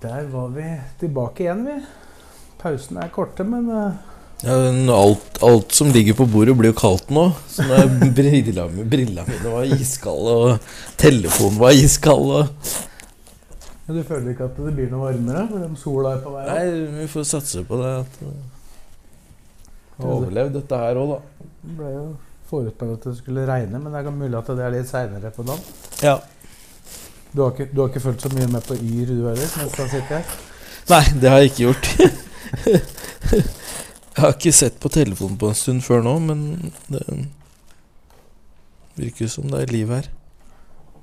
Der var vi tilbake igjen, vi. Pausene er korte, men eh, Ja, men alt, alt som ligger på bordet, blir jo kaldt nå. Så nå er brilla, brilla mine var iskalde, og telefonen var iskald. Og... ja, du føler ikke at det blir noe varmere? For om sola er på vei opp? Nei, vi får satse på det. At uh, Overlevd dette her òg, da. Det ble jo forutspådd at det skulle regne, men det er mulig at det er litt seinere på dagen. Ja. Du har, ikke, du har ikke følt så mye med på Yr, du heller, mens du har sittet her? Nei, det har jeg ikke gjort. jeg har ikke sett på telefonen på en stund før nå, men det virker som det er liv her.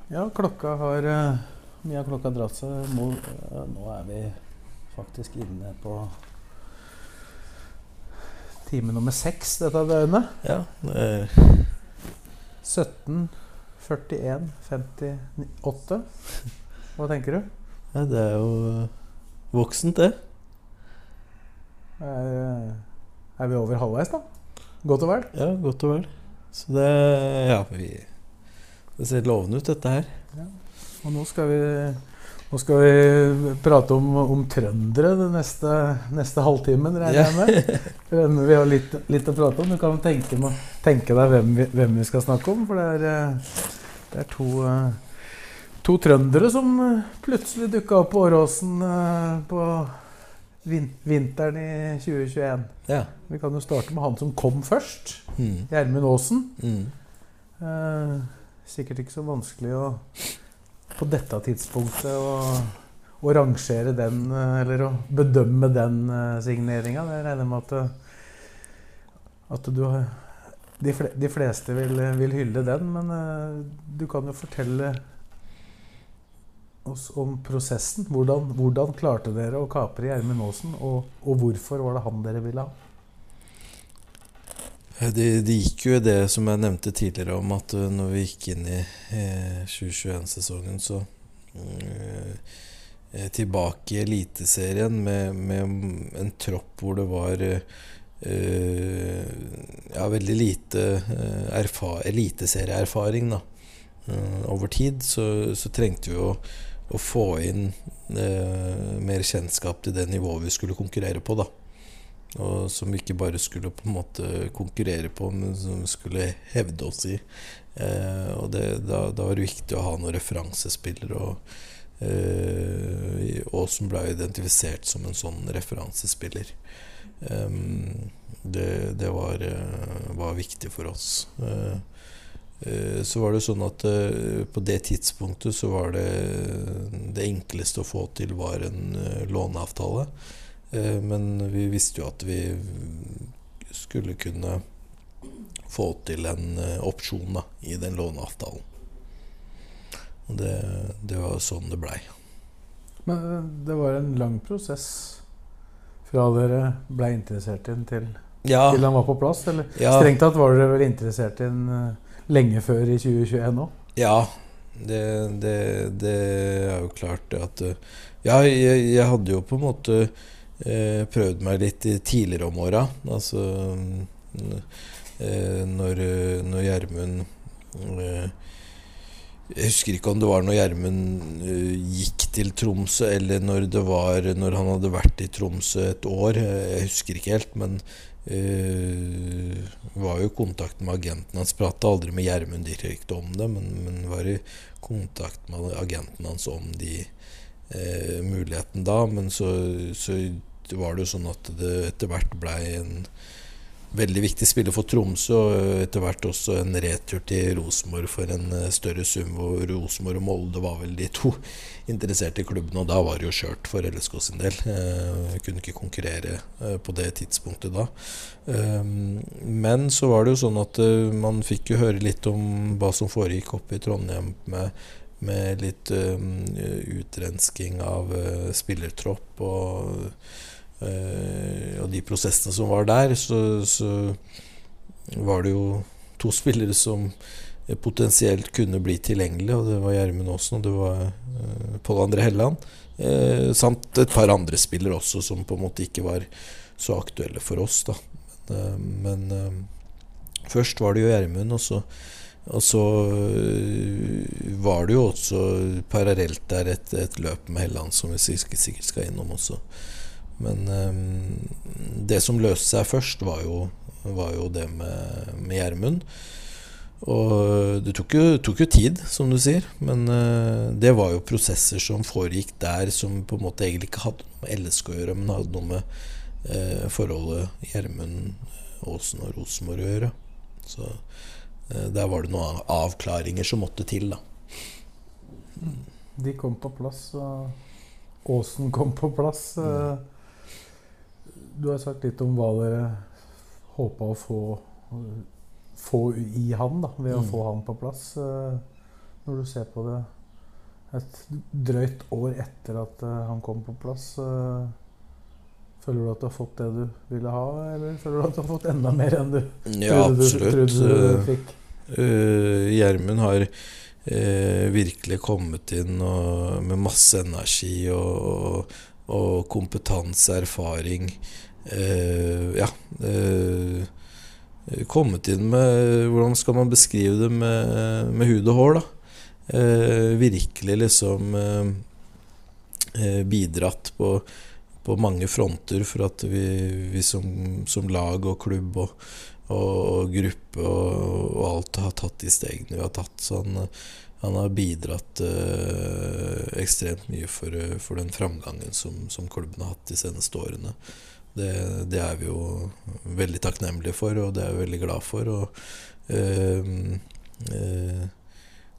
Ja, klokka har eh, mye har klokka dratt seg? Nå, eh, nå er vi faktisk inne på time nummer seks dette døgnet. Ja, det er 17, 41, 58. Hva tenker du? Ja, det er jo øh, voksent, det. Er, eh, er vi over halvveis, da? Godt og vel? Ja, godt og vel. Så det Ja, vi Det ser lovende ut, dette her. Og nå skal vi, nå skal vi prate om, om trøndere den neste, neste halvtimen, regner jeg med. Men Vi har litt, litt å prate om. Du kan tenke, tenke deg hvem vi, hvem vi skal snakke om. For det er, eh, det er to, eh, to trøndere som eh, plutselig dukka opp på Åråsen eh, på vin, vinteren i 2021. Ja. Vi kan jo starte med han som kom først. Mm. Gjermund Aasen. Mm. Eh, sikkert ikke så vanskelig å på dette tidspunktet å, å rangere den, eller å bedømme den signeringa. Jeg regner med at, at du har de, fle, de fleste vil, vil hylle den, men uh, du kan jo fortelle oss om prosessen. Hvordan, hvordan klarte dere å kapre Gjermund Aasen, og, og hvorfor var det han dere ville ha? Det, det gikk jo i det som jeg nevnte tidligere om at uh, når vi gikk inn i eh, 2021-sesongen, så uh, eh, Tilbake i Eliteserien med, med en tropp hvor det var uh, ja, veldig lite erfa eliteserieerfaring da. Uh, over tid så, så trengte vi å, å få inn mer kjennskap til det nivået vi skulle konkurrere på. da og som vi ikke bare skulle på en måte konkurrere på, men som vi skulle hevde oss i. Eh, og det, da, da var det viktig å ha noen referansespillere. Og eh, som ble identifisert som en sånn referansespiller. Um, det det var, eh, var viktig for oss. Eh, eh, så var det sånn at på det tidspunktet så var det det enkleste å få til var en låneavtale. Men vi visste jo at vi skulle kunne få til en opsjon da, i den låneavtalen. Og det, det var sånn det blei. Men det var en lang prosess fra dere ble interessert i den til, Ja, til han var på plass? Eller ja, strengt tatt var dere vel interessert i den eh, lenge før i 2021 òg? ja det, det, det er jo klart det at eh, Ja, jeg, jeg hadde jo på en måte eh, prøvd meg litt tidligere om åra. Altså eh, når eh, når Gjermund eh, Jeg husker ikke om det var når Gjermund eh, gikk til Tromsø, eller når det var når han hadde vært i Tromsø et år. Jeg husker ikke helt, men eh, var jo i kontakt med agenten hans. Prata aldri med Gjermund direkte om det, men, men var i kontakt med agenten hans om de eh, mulighetene da. Men så, så var det jo sånn at det etter hvert blei en veldig viktig spiller for Tromsø, og etter hvert også en retur til Rosenborg for en eh, større sum. Hvor Rosenborg og Molde var vel de to interesserte i klubben, og da var det jo kjørt for LSK sin del. Eh, kunne ikke konkurrere eh, på det tidspunktet da. Eh, men så var det jo sånn at man fikk jo høre litt om hva som foregikk oppe i Trondheim med, med litt utrensking av spillertropp og, og de prosessene som var der, så, så, var det jo to spillere som potensielt kunne bli tilgjengelige, og det var Gjermund Aasen og det var uh, Pål André Helland. Uh, samt et par andre spillere også som på en måte ikke var så aktuelle for oss. da. Men, men først var det jo Gjermund, og så og så var det jo også parallelt der et, et løp med Helland som vi sikkert skal innom også. Men um, det som løste seg først, var jo, var jo det med Gjermund. Og det tok jo, tok jo, tid, som du sier, men uh, det var jo prosesser som foregikk der som på en måte egentlig ikke hadde noe med LSK å gjøre, men hadde noe med uh, forholdet Gjermund, Aasen og Rosenborg å gjøre. Så uh, der var det noen avklaringer som måtte til, da. De kom på plass, og Åsen kom på plass. Mm. Du har sagt litt om hva dere håpa å få, få, i han da, ved å mm. få han på plass. Eh, når du ser på det et drøyt år etter at han kom på plass. Føler du at du har fått det du ville ha, eller føler du at du har fått enda mer enn du ja, trodde, du, trodde du fikk? Eh, Gjermund uh, har uh, virkelig kommet inn og, med masse energi og, og kompetanse, erfaring. eh, ja. kommet inn med Hvordan skal man beskrive det med, med hud og hår, da? virkelig liksom bidratt på på mange fronter for at vi, vi som, som, lag og klubb og, og, og gruppe og, og, alt har tatt de stegene vi har tatt. Så han, har bidratt øh, ekstremt mye for, for, den framgangen som, som, klubben har hatt de seneste årene. Det, det, er vi jo veldig takknemlige for, og det er vi veldig glad for. Og, øh, øh,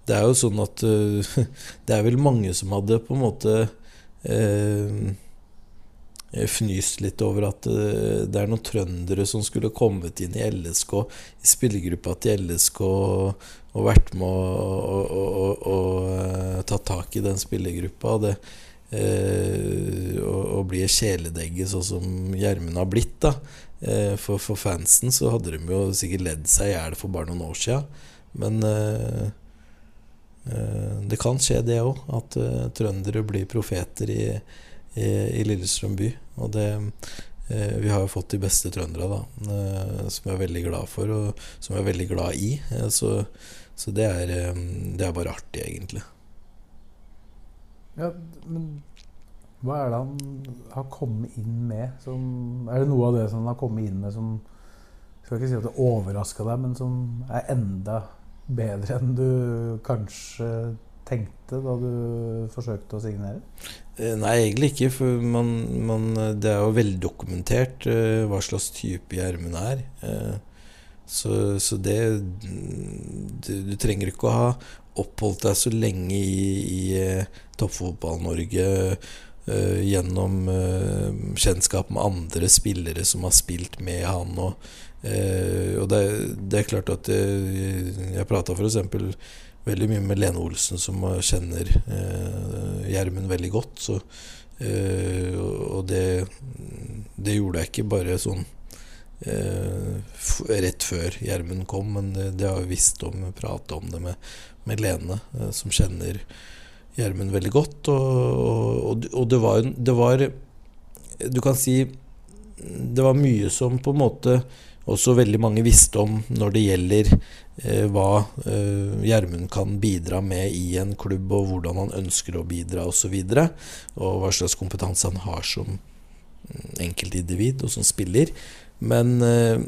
det er jo sånn at eh, det er vel mange som hadde på en måte eh, fnyst litt over at eh, det er noen trøndere som skulle kommet inn i LSK, i spillergruppa til LSK, og, og vært med og, og, og, eh, tatt tak i den spillergruppa. Det, eh, og, bli kjæledegge sånn som Gjermund har blitt. da eh, for, for, fansen så hadde de jo sikkert ledd seg i hjel for bare noen år sia. Men eh, eh, det kan skje, det òg. At trøndere blir profeter i i, i Lillestrøm by. Og det eh, Vi har jo fått de beste trøndere, da, eh, som jeg er veldig glad for, og som jeg er veldig glad i. Eh, så, så det, er, eh, det, er, bare artig, egentlig. Ja, men hva er det han har kommet inn med? Som, er det noe av det som han har kommet inn med som skal ikke si at det overraska deg, men som er enda bedre enn du kanskje tenkte da du forsøkte å signere? Eh, nei, egentlig ikke. For man, man, det er jo veldokumentert uh, hva slags type Gjermund er. Uh, så, så, det du, du, trenger ikke å ha oppholdt deg så lenge i, i uh, Toppfotball-Norge gjennom kjennskap med andre spillere som har spilt med han. Og, og det, det, er klart at jeg prata f.eks veldig mye med Lene Olsen, som kjenner eh, Gjermund veldig godt. Så, eh, og det, det, gjorde jeg ikke bare sånn eh, rett før Gjermund kom, men det, har jeg visst om, prata om det med, med Lene, eh, som kjenner Gjermund veldig godt. Og, og, og det, var, det var Du kan si det var mye som på en måte også veldig mange visste om når det gjelder eh, hva eh, Gjermund kan bidra med i en klubb, og hvordan han ønsker å bidra osv. Og, så og hva slags kompetanse han har som enkeltindivid og som spiller. Men eh,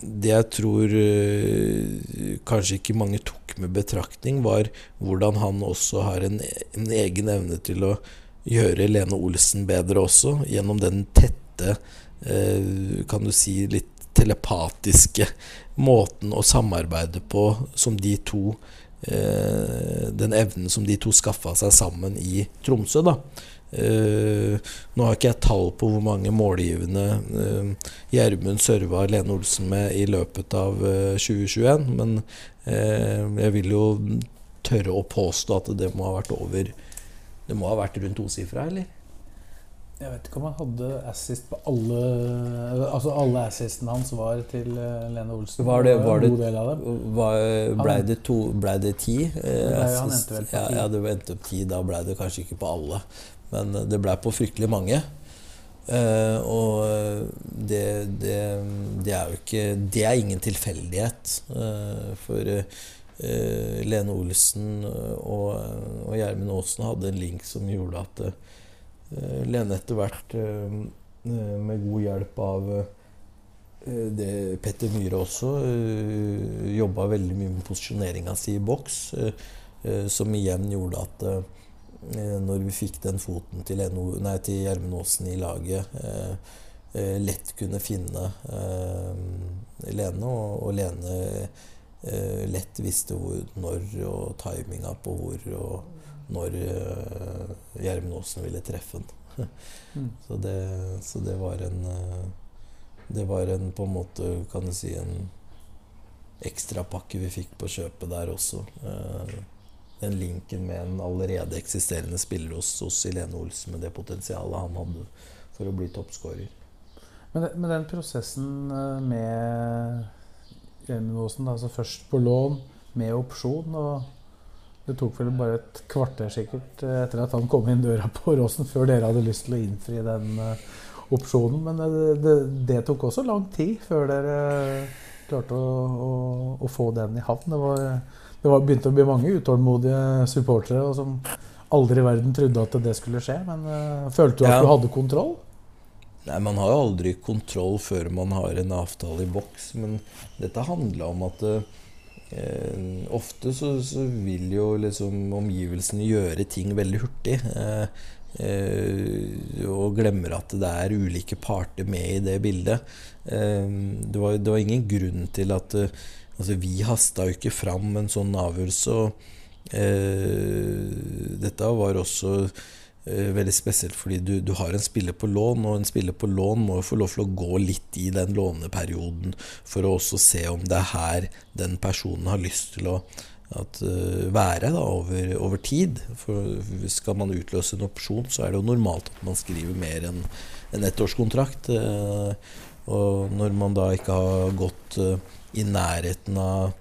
det jeg tror eh, kanskje ikke mange tok med betraktning, var hvordan han også har en, en egen evne til å gjøre Lene Olsen bedre også, gjennom den tette eh, kan du si litt telepatiske måten å samarbeide på som de to Den evnen som de to skaffa seg sammen i Tromsø, da. Eh, nå har ikke jeg tall på hvor mange målgivende eh, Gjermund serva Lene Olsen med i løpet av 2021, eh, men eh, jeg vil jo tørre å påstå at det må ha vært over Det må ha vært rundt tosifra, eller? Jeg vet ikke om han hadde assist på alle Altså alle assistene hans var til Lene Olsen. Var det, var det, en god del av dem. var, ble, det to, ble det ti? Eh, Nei, han endte vel på ja, ti. ja, det endte opp ti. Da ble det kanskje ikke på alle. Men det ble på fryktelig mange. Uh, og eh, det, det, det er jo ikke Det er ingen tilfeldighet. Uh, for uh, Lene Olsen og, og Gjermund Aasen hadde en link som gjorde at Lene etter hvert, med god hjelp av det Petter Myhre også jobba veldig mye med posisjoneringa si i boks, som igjen gjorde at når vi fikk den foten til, NO, nei, til Gjermund Aasen i laget, eh, eh, lett kunne finne eh, Lene, og, og Lene eh, lett visste hvor, når og timinga på hvor og når eh, Gjermund Aasen ville treffe den. Mm. så, det, så det var en eh, Det var en på en måte, kan du si, en ekstrapakke vi fikk på kjøpet der også. Den linken med en allerede eksisterende spiller hos, hos Ilene Olsen med det potensialet han hadde for å bli toppskårer. Men, men den prosessen eh, med Gjermund Aasen, altså først på lån med opsjon og Det tok vel bare et kvarter sikkert eh, etter at han kom inn døra på Råsen, før dere hadde lyst til å innfri den eh, opsjonen. Men det, det, det tok også lang tid før dere klarte å, å, å få den i havn. Det, var, det var, begynte å bli mange utålmodige supportere og som aldri i verden trodde at det skulle skje. Men uh, følte du at Ja. du hadde kontroll? Nei, Man har jo aldri kontroll før man har en avtale i boks, men dette handla om at uh, ofte så, så vil jo liksom omgivelsene gjøre ting veldig hurtig. Uh, uh, og glemmer at det er ulike parter med i det bildet. Det, var, det var ingen grunn til at Altså, vi hasta jo ikke fram en sånn avgjørelse. og eh, dette var også eh, veldig spesielt fordi du, du har en spiller på lån, og en spiller på lån må jo få lov til å gå litt i den låneperioden for å også se om det er her den personen har lyst til å at, eh, være da, over, over tid. For skal man utløse en opsjon, så er det jo normalt at man skriver mer enn en ettårskontrakt. eh, og når man da ikke har gått eh, i nærheten av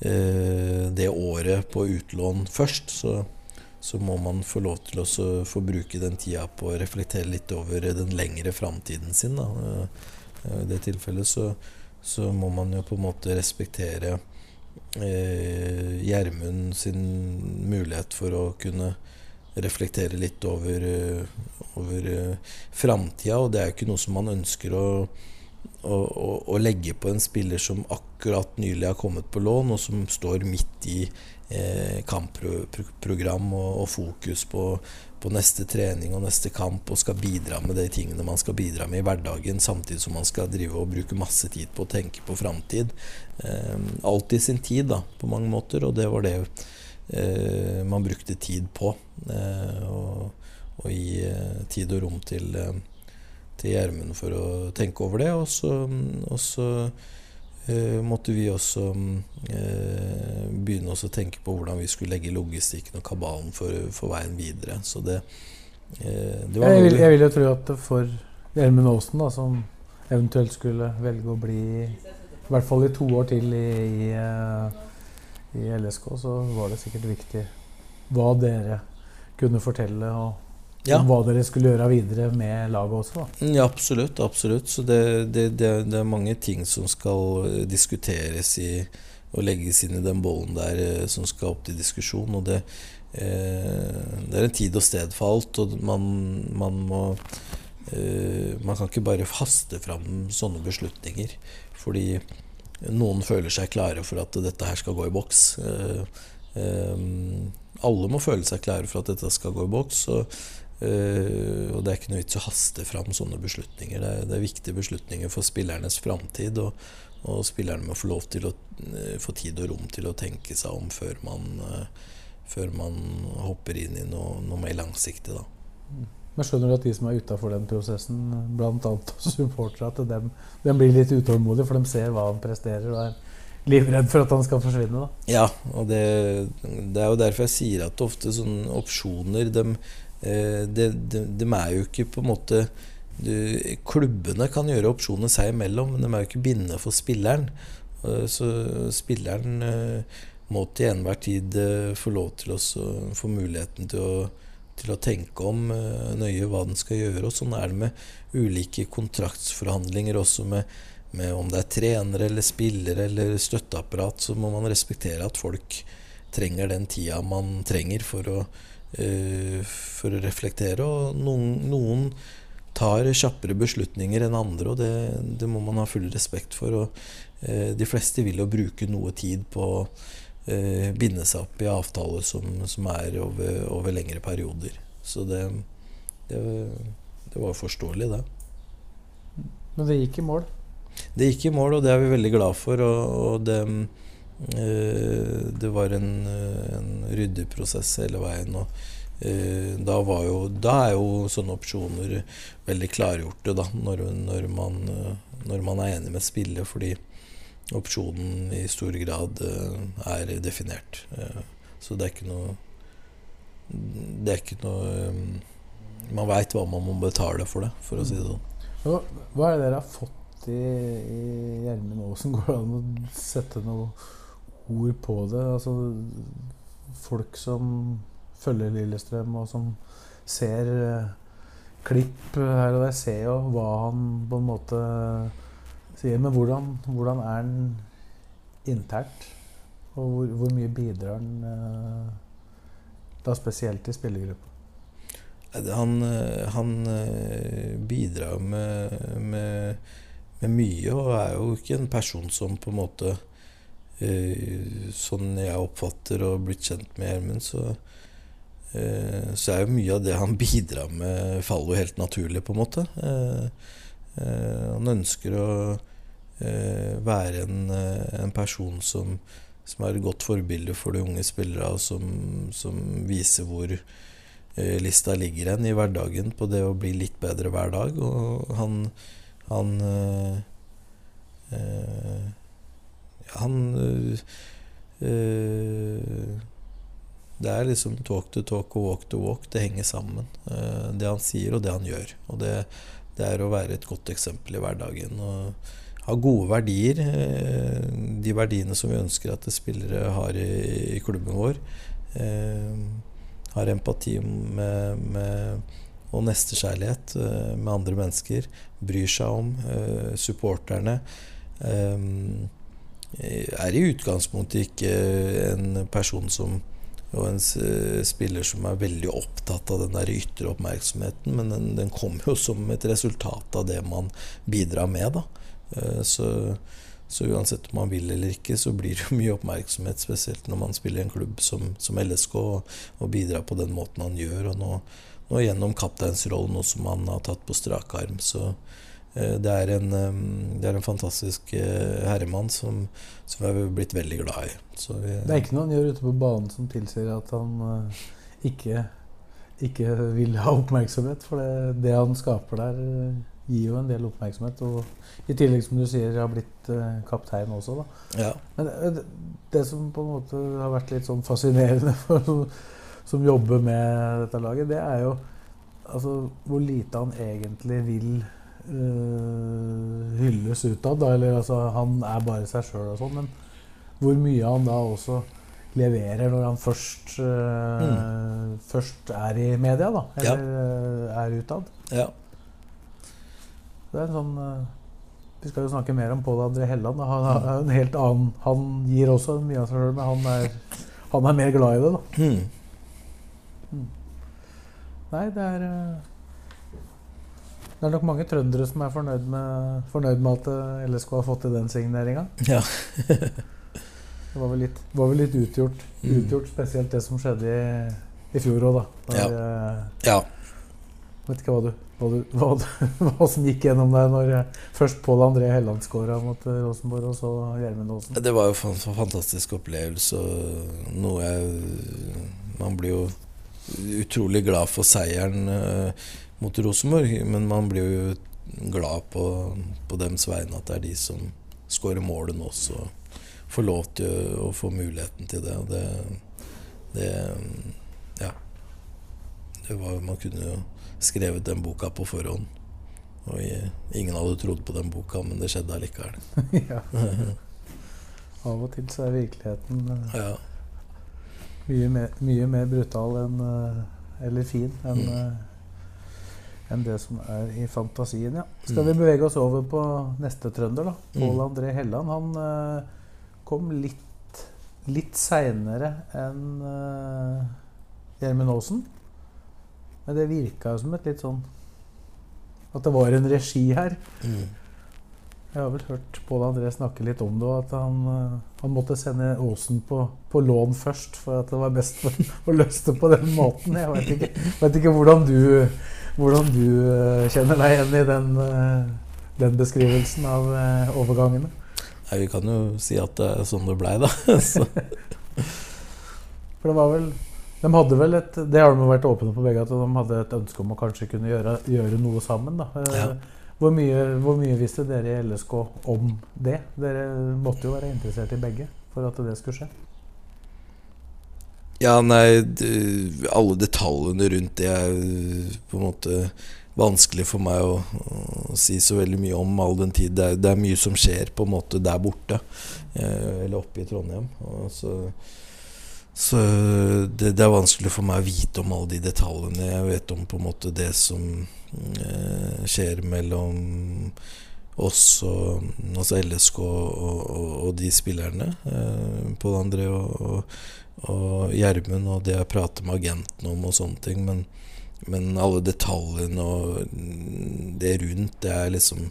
eh, det året på utlån først, så, så må man få lov til å få bruke den tida på å reflektere litt over den lengre framtiden sin. Da. Eh, I det tilfellet så, så må man jo på en måte respektere eh, sin mulighet for å kunne reflektere litt over, eh, over eh, framtida, og det er jo ikke noe som man ønsker å å, å, å legge på en spiller som akkurat nylig har kommet på lån, og som står midt i eh, kampprogram og, og fokus på, på neste trening og neste kamp, og skal bidra med de tingene man skal bidra med i hverdagen, samtidig som man skal drive og bruke masse tid på å tenke på framtid. Eh, alt i sin tid, da, på mange måter, og det var det eh, man brukte tid på. Eh, og, og gi eh, tid og rom til eh, til Gjermund for å tenke over det. Og så, og så eh, måtte vi også eh, begynne også å tenke på hvordan vi skulle legge logistikken og kabalen for, for veien videre. Så det, eh, det var Jeg vil, jeg vil jo tro at for Gjermund Aasen, da, som eventuelt skulle velge å bli i hvert fall i to år til i, i, eh, i LSK, så var det sikkert viktig hva dere kunne fortelle, og Ja. om hva dere skulle gjøre videre med laget også. Da. Ja, absolutt. absolutt. Så det, det, det, det er mange ting som skal eh, diskuteres i og legges inn i den bollen der eh, som skal opp til diskusjon. Og det, eh, det er en tid og sted for alt, og man, man må eh, Man kan ikke bare haste fram sånne beslutninger. Fordi noen føler seg klare for at dette her skal gå i boks. Eh, eh, alle må føle seg klare for at dette skal gå i boks. Og, og det er ikke noe vits å haste fram sånne beslutninger. Det er, det er viktige beslutninger for spillernes framtid. Og, og spillerne må få lov til å eh, få tid og rom til å tenke seg om før man, eh, før man hopper inn i noe, noe mer langsiktig. Da. Men skjønner du at de som er utafor den prosessen, bl.a. supportere, at dem, dem blir litt utålmodige, for de ser hva han presterer og er livredd for at han skal forsvinne. da. Ja, og det, det er jo derfor jeg sier at ofte sånne opsjoner de, eh, de, de, de er jo ikke på en måte du, Klubbene kan gjøre opsjoner seg imellom, men de er jo ikke bindende for spilleren. Eh, Så spilleren eh, må til enhver tid få lov til å få muligheten til å, til å tenke om nøye hva den skal gjøre. Og sånn er det med ulike kontraktsforhandlinger også med, med om det er trenere eller spillere eller støtteapparat, så må man respektere at folk trenger den tida man trenger for å, for å reflektere. Og noen, noen tar kjappere beslutninger enn andre, og det, det må man ha full respekt for. Og eh, de fleste vil jo bruke noe tid på å eh, binde seg opp i avtaler som, som er over, over lengre perioder. Så det, det, det var forståelig, det. Men det gikk i mål. Det gikk i mål, og det er vi veldig glad for. Og, og det, eh, det var en, eh, en ryddig prosess hele veien. Og eh, da, var jo, da er jo sånne opsjoner veldig klargjorte, da, når, når, man, eh, når man er enig med spillet. Fordi opsjonen i stor grad eh, er definert. Eh, så det er ikke noe Det er ikke noe eh, Man veit hva man må betale for det, for å si det sånn. Hva, er det dere har fått i, i nå som Går an å sette noe ord på det? Altså, folk som følger Lillestrøm, og som ser eh, klipp her og der, ser jo hva han på en måte sier. Men hvordan, hvordan er han internt? Og hvor, hvor mye bidrar han eh, da spesielt i spillergruppa? Han, eh, han bidrar med, med, med mye, og er jo ikke en person som på en måte Sånn jeg oppfatter og blitt kjent med Gjermund, så, eh, så er jo mye av det han bidrar med, faller helt naturlig, på en måte. Eh, eh, han ønsker å være en, en person som, som er et godt forbilde for de unge spillere, og som, som viser hvor eh, lista ligger hen i hverdagen på det å bli litt bedre hver dag. Og han Han øh, eh, Han eh, Det er liksom talk to talk og walk to walk. Det henger sammen. Eh, det han sier, og det han gjør. Og det, det er å være et godt eksempel i hverdagen. Og ha gode verdier. eh, De verdiene som vi ønsker at spillere har i, i klubben vår. Eh, har empati med, med og nestekjærlighet eh, med andre mennesker. Bryr seg om eh, supporterne. Eh, er i utgangspunktet ikke en person som og en spiller som er veldig opptatt av den der ytre oppmerksomheten, men den, den kommer jo som et resultat av det man bidrar med. da. Eh, Så, så uansett om man vil eller ikke, så blir det mye oppmerksomhet, spesielt når man spiller i en klubb som, som LSK, og, og bidrar på den måten han gjør. Og nå, nå gjennom kapteinsrollen, noe som han har tatt på strak arm. Så eh, det er en, eh, det er en fantastisk eh, herremann som, som jeg har blitt veldig glad i. Så vi, Det er ikke noe han gjør ute på banen som tilsier at han eh, ikke, ikke vil ha oppmerksomhet. For det, det han skaper der, eh, gir jo en del oppmerksomhet. Og i tillegg, som du sier, har blitt eh, kaptein også, da. ja. Men eh, det, det som på en måte har vært litt sånn fascinerende for som, som jobber med dette laget, det er jo altså, hvor lite han egentlig vil eh, hylles utad. Eller altså, han er bare seg sjøl og sånn. Men hvor mye han da også leverer når han først, eh, først er i media, da. Ja. Eller eh, er utad. ja. Det er en sånn uh, Vi skal jo snakke mer om Pål André Helland. Han er jo en helt annen Han gir også mye av seg sjøl, men han er, han er mer glad i det, da. Hmm. Nei, det er Det er nok mange trøndere som er fornøyd med, fornøyd med at eh, LSK har fått til den signeringa. ja. Det var vel litt, var vel litt utgjort, Mm. utgjort, spesielt det som skjedde i, i fjor òg, da. Der, Ja. eh, ja. Vet ikke hva, du, hva, du, hva, du, hva som gikk gjennom deg når eh, først Pål André Helland skåra mot Rosenborg, og så Gjermund Aasen. Det var jo en fantastisk opplevelse. og Noe jeg Man blir jo utrolig glad for seieren mot Rosenborg, men man blir jo glad på, på dems vegne at det er de som skårer målene også. får lov til å få muligheten til det. Og det, det Ja. Det var, man kunne jo skrevet den boka på forhånd. Og ingen hadde trodd på den boka, men det skjedde allikevel. ja. Av og til så er virkeligheten uh, ja. mye, mer, mye, mer, brutal enn uh, Eller fin enn mm. Uh, enn det som er i fantasien. Ja. Skal vi mm. bevege oss over på neste trønder, da? Mm. Pål André Helland. Han kom litt, litt seinere enn Gjermund Aasen. Men det virka som et litt sånn At det var en regi her. Mm. Jeg har vel hørt Pål André snakke litt om det, at han, eh, han måtte sende Aasen på, på, lån først, for at det var best for, å løse det på den måten. Jeg veit ikke, vet ikke hvordan, du, hvordan, du, eh, kjenner deg igjen i den, eh, den beskrivelsen av overgangene. Nei, Vi kan jo si at det er sånn det blei, da. for det var vel de hadde vel et, Det har de vært åpne på begge, at de hadde et ønske om å kanskje kunne gjøre, gjøre noe sammen. da. Ja. Hvor mye, hvor mye, visste dere i LSK om det? Dere måtte jo være interessert i begge for at det skulle skje. Ja, nei Alle detaljene rundt det er på en måte vanskelig for meg å, å si så veldig mye om, all den tid det er, det er, mye som skjer på en måte der borte. Eh, eller oppe i Trondheim. Så så det, det, er vanskelig for meg å vite om alle de detaljene. Jeg vet om på en måte det som eh, skjer mellom oss og altså LSK og, og, og de spillerne. Eh, Pål André og, og Gjermund og det jeg prater med agenten om og sånne ting. Men, men alle detaljene og det rundt, det er liksom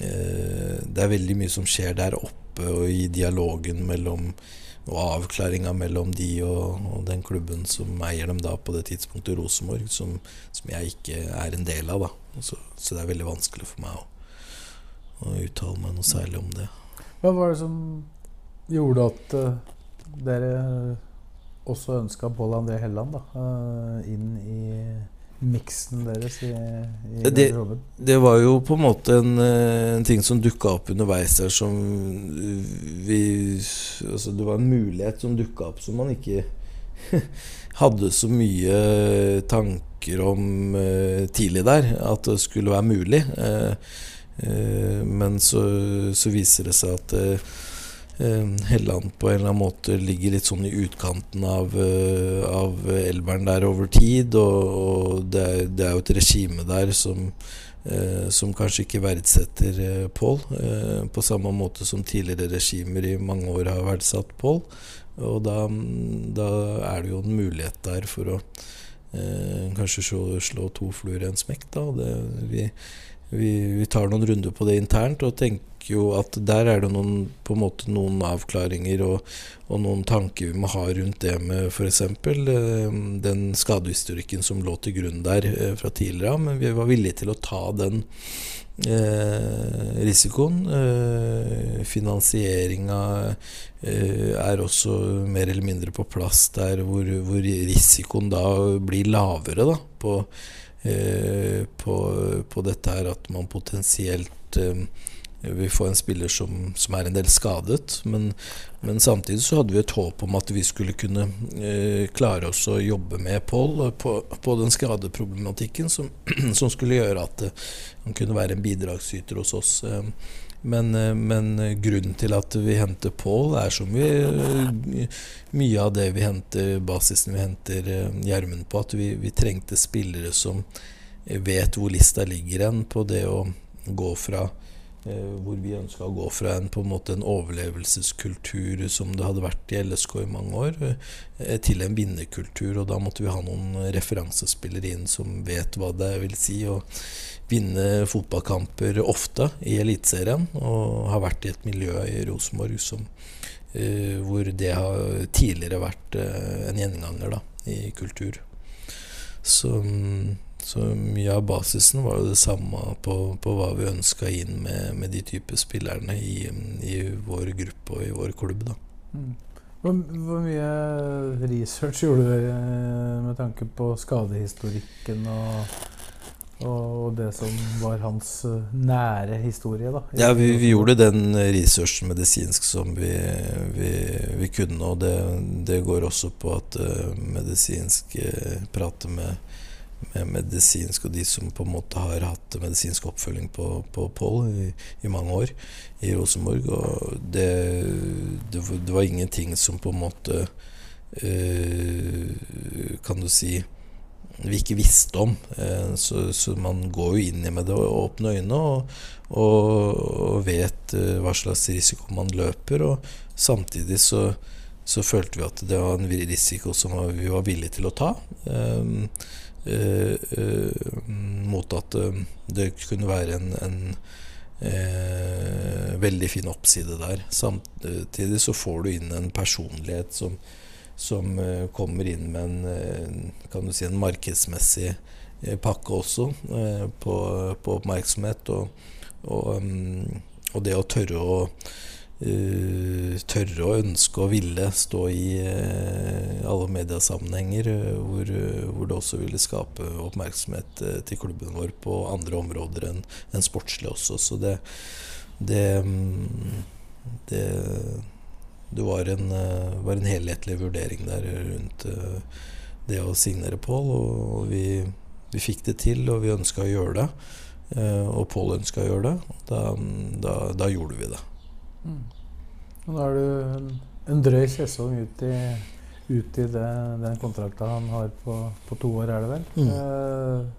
eh, Det er veldig mye som skjer der oppe og i dialogen mellom og avklaringa mellom de og, og, den klubben som eier dem da på det tidspunktet, Rosenborg, som, som jeg ikke er en del av. da så, så, det er veldig vanskelig for meg å, å, uttale meg noe særlig om det. Hva var det som gjorde at uh, dere også ønska Pål André Helland da, uh, inn i miksen deres i, i det, det, var jo på en måte en, eh, en ting som dukka opp underveis der som vi Altså det var en mulighet som dukka opp som man ikke hadde så mye tanker om uh, tidlig der. At det skulle være mulig. Men så, så, viser det seg at Eh, Helland på en eller annen måte ligger litt sånn i utkanten av, eh, av elveren der over tid. Og, og det, er, det, er, jo et regime der som, eh, som kanskje ikke verdsetter eh, Pål. Eh, på samme måte som tidligere regimer i mange år har verdsatt Pål. Og da, da, er det jo en mulighet der for å eh, kanskje slå, slå, to fluer i en smekk. Da. Det, vi, vi, vi tar noen runder på det internt og tenker jo at der er det noen, på en måte noen avklaringer og, og noen tanker vi må ha rundt det med f.eks. Eh, den skadehistorikken som lå til grunn der eh, fra tidligere av. Men vi var villige til å ta den eh, risikoen. Eh, Finansieringa eh, er også mer eller mindre på plass der hvor, hvor risikoen da blir lavere da, på, på, på, dette her at man potensielt eh, vi får en spiller som, som er en del skadet. Men, men, samtidig så hadde vi et håp om at vi skulle kunne eh, klare oss å jobbe med Pål på, på, den skadeproblematikken som, som, skulle gjøre at eh, han kunne være en bidragsyter hos oss. Eh, men, eh, men, grunnen til at vi henter Pål, er som vi eh, Mye av det vi henter, basisen vi henter Gjermund på, at vi, vi trengte spillere som vet hvor lista ligger hen på det å gå fra Eh, hvor vi ønska å gå fra en, på en, måte en overlevelseskultur som det hadde vært i LSK i mange år, eh, til en vinnerkultur. Og da måtte vi ha noen referansespillere inn som vet hva det vil si å vinne fotballkamper ofte i Eliteserien, og har vært i et miljø i Rosenborg som, uh, hvor det har tidligere vært uh, en gjenganger da, i kultur. Så så mye av basisen var jo det samme på, på hva vi ønska inn med, med, de type spillerne i, i, vår gruppe og i vår klubb. da. Mm. Hvor, hvor, mye research gjorde du med tanke på skadehistorikken og, og det som var hans eh, nære historie. da. Ja, vi, vi gjorde den researchen medisinsk som vi, vi, vi kunne. Og det, det, går også på at uh, medisinsk uh, prater med, med, medisinsk og de som på en måte har hatt medisinsk oppfølging på, på Pål i, i, mange år i Rosenborg. Og det, det, det var ingenting som på en måte uh, Kan du si vi ikke visste om. Eh, så, så, man går jo inn i med det og åpne øynene og, og, og, vet eh, hva slags risiko man løper. Og samtidig så, så følte vi at det var en risiko som vi var villige til å ta. Uh, uh, mot at det kunne være en, en veldig fin oppside der. Samtidig så får du inn en personlighet som som eh, kommer inn med en, eh, si, en markedsmessig eh, pakke også på, på oppmerksomhet. Og, og, mm, og, det å tørre å tørre å ønske og ville stå i alle mediasammenhenger hvor, hvor, det også ville skape oppmerksomhet til klubben vår på andre områder enn en sportslig også. Så det, det, mm, det det var en, eh, var en, helhetlig vurdering der rundt eh, det å signere Pål. Og vi, vi, fikk det til, og vi ønska å gjøre det. Eh, og Pål ønska å gjøre det. Da, da, da gjorde vi det. Mm. Nå er du en, drøy sesong ut i, ut i det, den kontrakta han har på, på, to år, er det vel? Mm. Eh,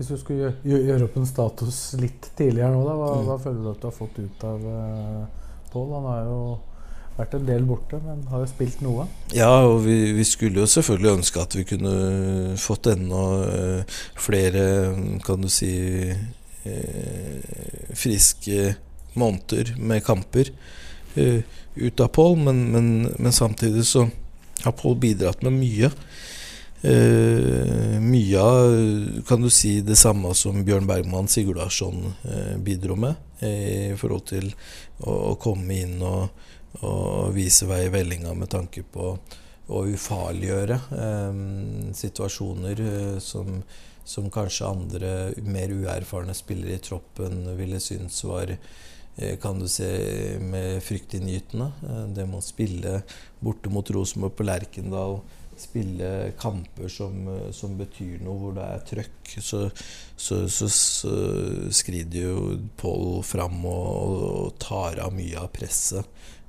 hvis du skulle gjøre, gjøre, opp en status litt tidligere nå, da, hva, mm. hva føler du at du har fått ut av eh, Pål? Han har jo vært en del borte, men har jo spilt noe. Ja, og vi, vi skulle jo selvfølgelig ønske at vi kunne fått enda uh, flere, kan du si, uh, friske måneder med kamper uh, ut av Pål, men, men, men, samtidig så har Pål bidratt med mye. mye av kan du si det samme som Bjørn Bergman Sigurdarsson bidro med i forhold til å, å komme inn og og vise vei i vellinga med tanke på å ufarliggjøre eh, situasjoner eh, som, som, kanskje andre mer uerfarne spillere i troppen ville synes var eh, kan du se med fryktinngytende. Eh, det med å spille borte mot Rosenborg på Lerkendal, spille kamper som, som, betyr noe, hvor det er trøkk, så, så, så, så skrider jo Pål fram og, og tar av mye av presset.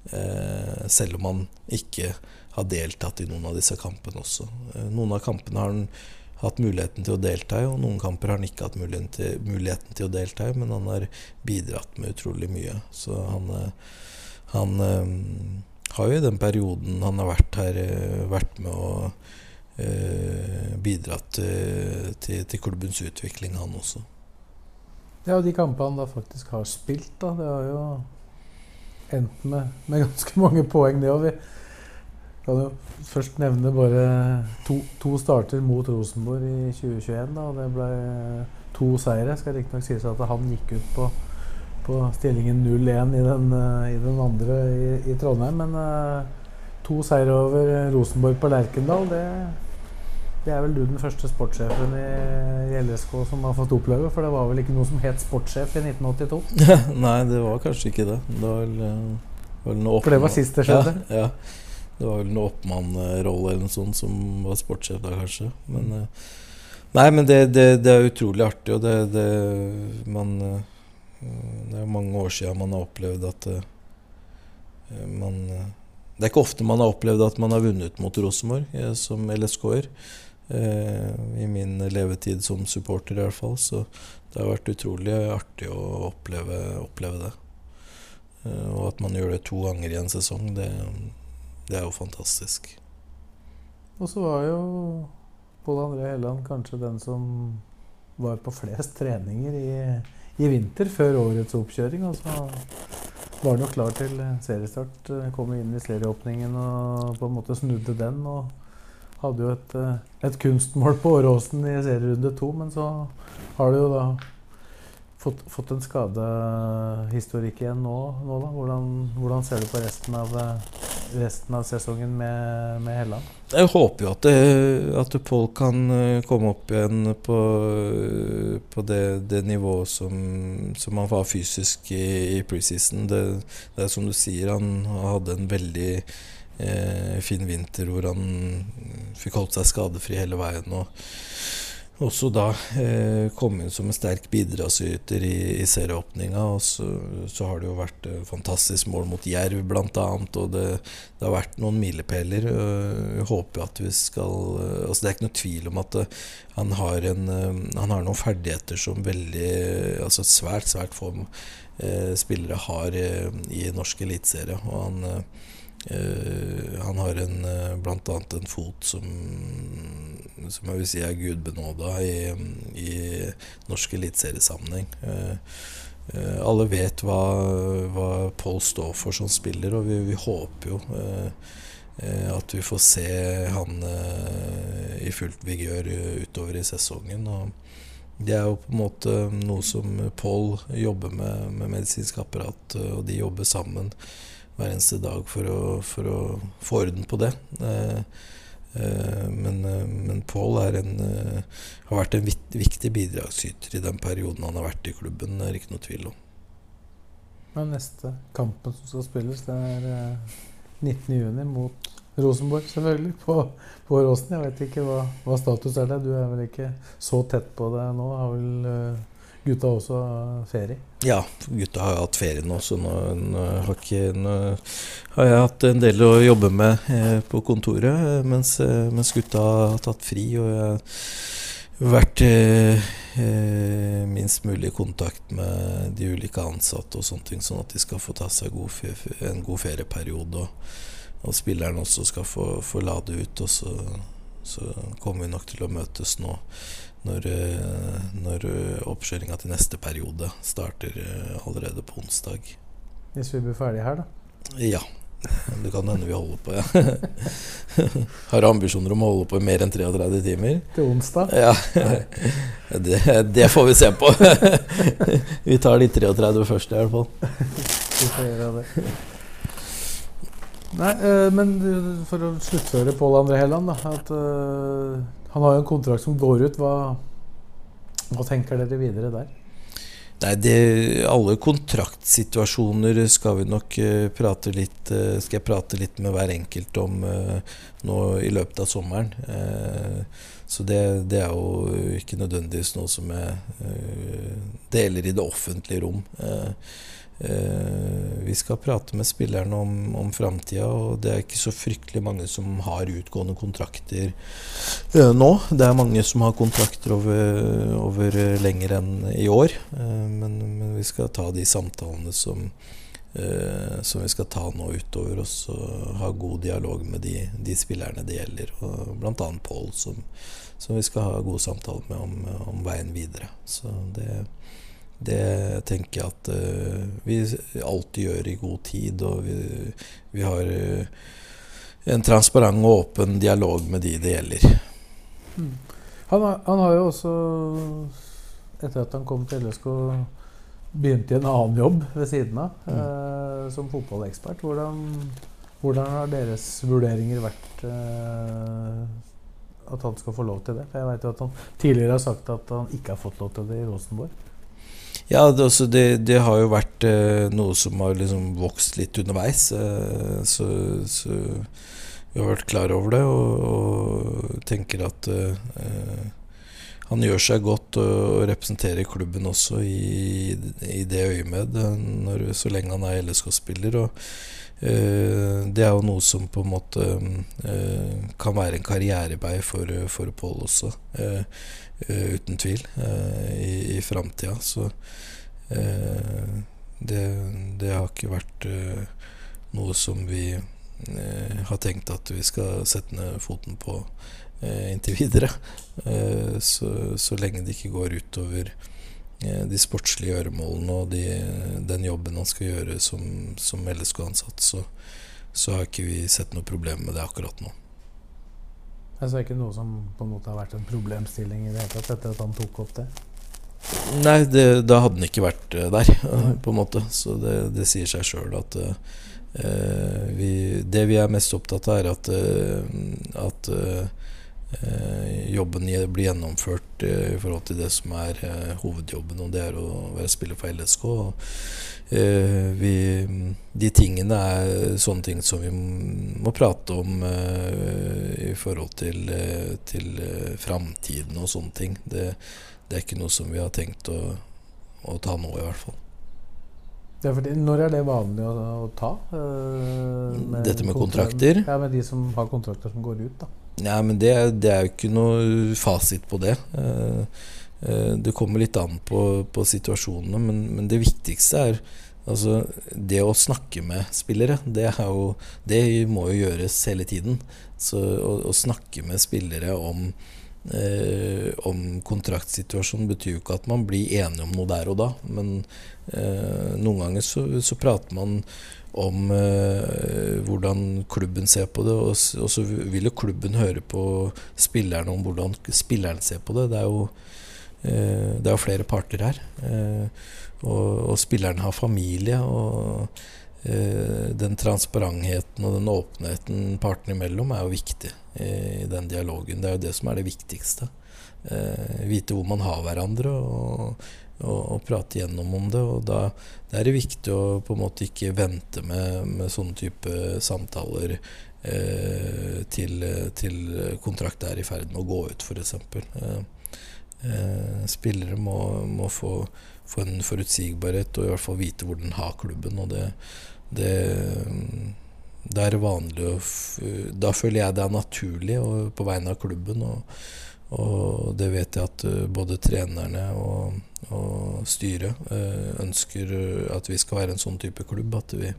Eh, selv om han ikke har deltatt i noen av disse kampene også. Eh, noen av kampene har han hatt muligheten til å delta i, og noen kamper har han ikke hatt muligheten til, muligheten til å delta i, men han har bidratt med utrolig mye. Så han, eh, han har jo i den perioden han har vært her, vært med å bidratt til, til, klubbens utvikling, han også. Ja, og de kampene han da faktisk har spilt, da, det har jo endt med, med ganske mange poeng, det òg. Vi kan jo først nevne bare to, to, starter mot Rosenborg i 2021. Da, og det ble to seire. Skal riktignok sies at han gikk ut på, på stillingen 0-1 i, i, den andre i, i Trondheim. Men uh, to seire over Rosenborg på Lerkendal, det det er vel du den første sportssjefen i, i, LSK som har fått oppleve? For det var vel ikke noe som het sportssjef i 1982? Nei, det var kanskje ikke det. Det var vel, eh, vel noe For det var sist det skjedde? Ja, ja. Det var vel noe oppmannrolle eller noe sånt som var sportssjef da, kanskje. Men, eh, nei, men det, det, det, er utrolig artig, og det, det man eh, Det er mange år siden man har opplevd at man Det er ikke ofte man har opplevd at man har vunnet mot Rosenborg som LSK-er. Eh, i min levetid som supporter, i hvert fall. Så det har vært utrolig artig å oppleve, oppleve det. Eh, og at man gjør det to ganger i en sesong, det, det er jo fantastisk. Og så var jo Pål André Helland kanskje den som var på flest treninger i, i vinter, før årets oppkjøring. Og så var han jo klar til seriestart. Kom inn i serieåpningen og på en måte snudde den. og hadde jo et, eh, et kunstmål på Åråsen i serierunde to, men så har du jo da fått, fått en skadehistorikk igjen nå. nå da. Hvordan, hvordan, ser du på resten av, resten av sesongen med, med Helland? Jeg håper jo at, det, at Pål kan eh, komme opp igjen på, på det, det nivået som, som, han var fysisk i, i preseason. Det, det, er som du sier, han hadde en veldig eh, fin vinter hvor han fikk holdt seg skadefri hele veien. og også da eh, kom inn som en sterk bidragsyter i, i serieåpninga. Og så, så, har det jo vært eh, fantastisk mål mot Jerv, bl.a. Og det, det, har vært noen milepæler. Jeg håper at vi skal eh, altså Det er ikke noe tvil om at han, har en, han har noen ferdigheter som veldig Altså svært, svært få spillere har i norsk eliteserie. Og han han har en, uh, blant annet en fot som, som jeg vil si er gudbenåda i, i norsk eliteseriesammenheng. Uh, alle vet hva, hva Paul står for som spiller, og vi, vi håper jo at vi får se han i fullt vigør utover i sesongen. Og det er jo på en måte noe som Paul jobber med, med medisinsk apparat, og de jobber sammen hver eneste dag for å, for å få orden på det. Eh, eh, men, eh, men Pål har vært en viktig bidragsyter i den perioden han har vært i klubben. Det er ikke noe tvil om. Men neste kampen som skal spilles, det er 19.6 mot Rosenborg, selvfølgelig, på, på Råsen. Jeg vet ikke hva, hva, status er der. Du er vel ikke så tett på det nå? Har vel gutta også ferie? Ja, gutta har hatt ferie nå, så nå, nå, har, ikke, nå har, jeg hatt en del å jobbe med eh, på kontoret, mens, eh, mens, gutta har tatt fri. Og jeg har vært eh, eh minst mulig i kontakt med de ulike ansatte og sånne ting, sånn at de skal få ta seg god, en god ferieperiode. Og, og spillerne også skal få, få lade ut. Og så, så kommer vi nok til å møtes nå når, eh, når eh, oppkjøringa til neste periode starter eh, allerede på onsdag. Hvis vi blir ferdige her, da? Ja. Det kan hende vi holder på, ja. Har ambisjoner om å holde på i mer enn 33 timer. Til onsdag? Ja. Det, det får vi se på. Vi tar de 33 først, i hvert fall. Vi får gjøre det. Nei, men for å sluttføre Pål André Helland, da. At han har jo en kontrakt som går ut. Hva, hva tenker dere videre der? Nei, det, Alle kontraktsituasjoner skal vi nok uh, prate litt uh, Skal jeg prate litt med hver enkelt om uh, nå i løpet av sommeren. så det, det, er jo ikke nødvendigvis noe som jeg deler i det offentlige rom. Eh, vi skal prate med spillerne om, om framtida, og det er ikke så fryktelig mange som har utgående kontrakter uh, nå. Det er mange som har kontrakter over, over lenger enn i år, men, men, vi skal ta de samtalene som, som vi skal ta nå utover oss, og ha god dialog med de, de spillerne det gjelder, bl.a. Pål, som, som, vi skal ha gode samtaler med om, om veien videre. Så det det tenker jeg at uh, vi alltid gjør i god tid, og vi, vi har uh, en transparent og åpen dialog med de det gjelder. Mm. Han, har, han, har jo også, etter at han kom til LSK, begynt i en annen jobb ved siden av, mm. uh, som fotballekspert. Hvordan, hvordan, har deres vurderinger vært at han skal få lov til det? For jeg vet jo at han tidligere har sagt at han ikke har fått lov til det i Rosenborg. Ja, det, altså det, det, har jo vært eh, noe som har liksom vokst litt underveis. Eh, så, så, vi har vært klar over det og, og tenker at eh, han gjør seg godt og representerer klubben også i, i det øyemed når, så lenge han er LSK-spiller. og Uh, det er jo noe som på en måte kan være en karrierevei for, for Pål også. Uh, uten tvil, uh, i, i framtida. Så uh, det, det, har ikke vært noe som vi har tenkt at vi skal sette ned foten på inntil videre. Så, så, lenge det ikke går utover de sportslige gjøremålene og de, den jobben han skal gjøre som, som LSK-ansatt, så, så har ikke vi sett noe problem med det akkurat nå. Altså ikke noe som på en måte har vært en problemstilling i det hele tatt etter at han tok opp det? Nei, det, da hadde han ikke vært eh, der, på en måte. Så det, det sier seg sjøl at uh, vi, Det vi er mest opptatt av, er at, uh, at uh, jobben blir gjennomført i forhold til det som er hovedjobben, og det er å være spiller for LSK. Vi, de tingene er sånne ting som vi må prate om i forhold til, til framtiden og sånne ting. Det, det, er ikke noe som vi har tenkt å, å ta nå, i hvert fall. Ja, fordi, når er det vanlig å, å ta? Med Dette med kontrakter? Ja, Med de som har kontrakter som går ut, da. Ja, men det, det er jo ikke noe fasit på det. Uh, uh, det kommer litt an på, på situasjonene, men, men, det viktigste er Altså, det å snakke med spillere, det, jo, det må jo gjøres hele tiden. Så å, å snakke med spillere om eh, om kontraktsituasjonen betyr jo ikke at man blir enige om noe der og da. Men eh, noen ganger så, så, prater man om eh, hvordan klubben ser på det, og, og, så vil jo klubben høre på spillerne om hvordan spilleren ser på det. Det er jo, eh, det er jo flere parter her. Eh, og, og spillerne har familie. og Eh, den transparentheten og den åpenheten partene imellom er jo viktig i den dialogen. Det er jo det som er det viktigste. Eh, vite hvor man har hverandre, og, og, og, prate gjennom om det. Og da, da, er det viktig å på en måte ikke vente med, med sånne type samtaler eh, til, til kontrakt er i ferd med å gå ut, f.eks. Eh, eh, spillere må, må få, få, en forutsigbarhet og i hvert fall vite hvor den har klubben. og det det, det er vanlig Da føler jeg det er naturlig og, på vegne av klubben. Og, det vet jeg at uh, både trenerne og, og styret uh, ønsker at vi skal være en sånn type klubb. At vi,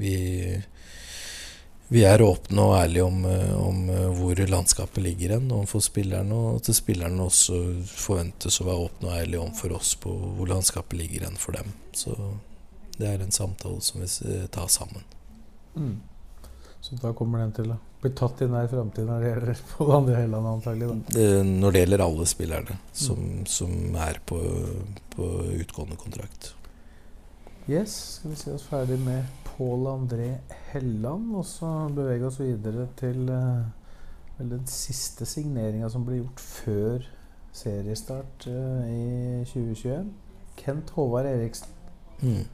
vi, vi er åpne og ærlige om, om hvor landskapet ligger hen overfor spillerne. Og at spillerne også forventes å være åpne og ærlige om for oss på hvor landskapet ligger hen for dem. Så det er en samtale som vi tar sammen. Mm. Så da kommer den til å bli tatt i nær framtid når det gjelder på det andre Helland antagelig? Da. Når det gjelder alle spillerne som, mm. som er på, på, utgående kontrakt. Yes, skal vi se oss ferdig med Pål André Helland, og så bevege oss videre til vel, den siste signeringa som ble gjort før seriestart uh, i 2021. Kent Håvard Eriksen. Mm.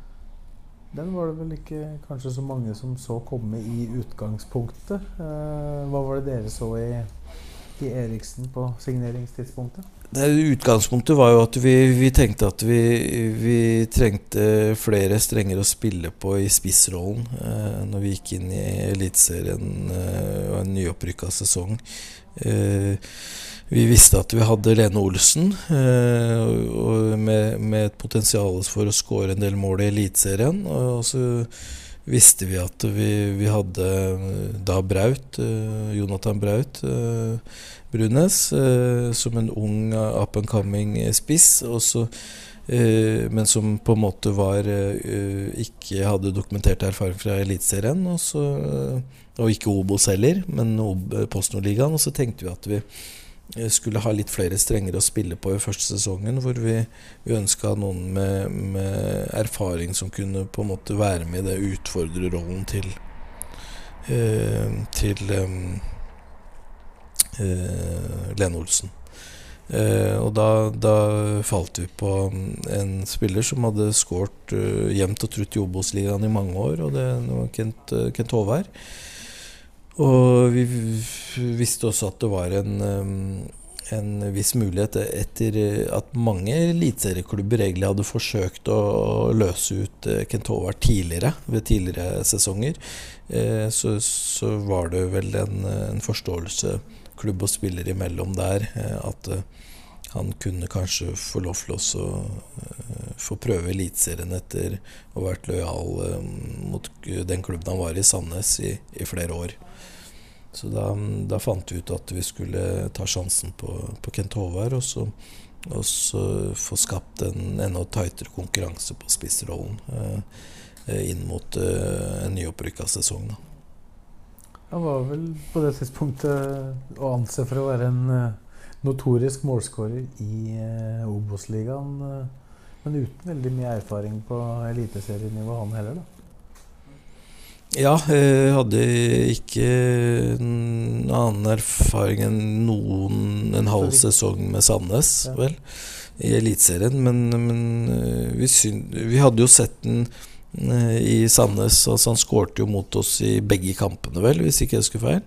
Den var det vel ikke kanskje så mange som så komme i utgangspunktet. Eh, hva var det dere så i, i Eriksen på signeringstidspunktet? Det, utgangspunktet var jo at vi, vi tenkte at vi, vi, trengte flere strenger å spille på i spissrollen eh, når vi gikk inn i Eliteserien eh, og en nyopprykka sesong. Eh, vi visste at vi hadde Lene Olsen, eh, med, med, et potensial for å skåre en del mål i Eliteserien. Og så visste vi at vi, vi hadde eh, da Braut, eh, Jonathan Braut eh, Brunes, eh, som en ung up and coming spiss. Så, eh, men som på en måte var ikke hadde dokumentert erfaring fra Eliteserien. Og, og ikke Obos heller, men Post Nord-ligaen. Og så tenkte vi at vi Eh, skulle ha litt flere strenger å spille på i første sesongen, hvor vi, vi ønska noen med, med, erfaring som kunne på en måte være med i det utfordrerrollen til eh, til eh, Lene Olsen. Eh, og da, da, falt vi på en spiller som hadde skåret eh, jevnt og trutt i Obos-ligaen i mange år, og det var Kent, uh, Kent Håvær. Og vi visste også at det var en, en viss mulighet etter at mange eliteserieklubber egentlig hadde forsøkt å løse ut eh, Kent Håvard tidligere, ved tidligere sesonger. Eh, så, så var det vel en, en, forståelse klubb og spiller imellom der eh, at han kunne kanskje få lov til å få prøve Eliteserien etter å ha vært lojal mot den klubben han var i, Sandnes, i, i flere år. Så da, da, fant vi ut at vi skulle ta sjansen på, på Kent Håvard, og og så få skapt en enda tightere konkurranse på spissrollen eh, inn mot eh, en nyopprykka sesong. Da. Han var vel på det tidspunktet å anse for å være en uh, notorisk målskårer i eh, Obos-ligaen. Uh, men uten veldig mye erfaring på eliteserienivå, han heller, da. Ja, jeg hadde ikke en annen erfaring enn noen en halv sesong med Sandnes, vel, i Eliteserien. Men, men eh, vi, syn, vi hadde jo sett den eh, i Sandnes. Altså han skårte jo mot oss i begge kampene, vel, hvis ikke jeg husker feil.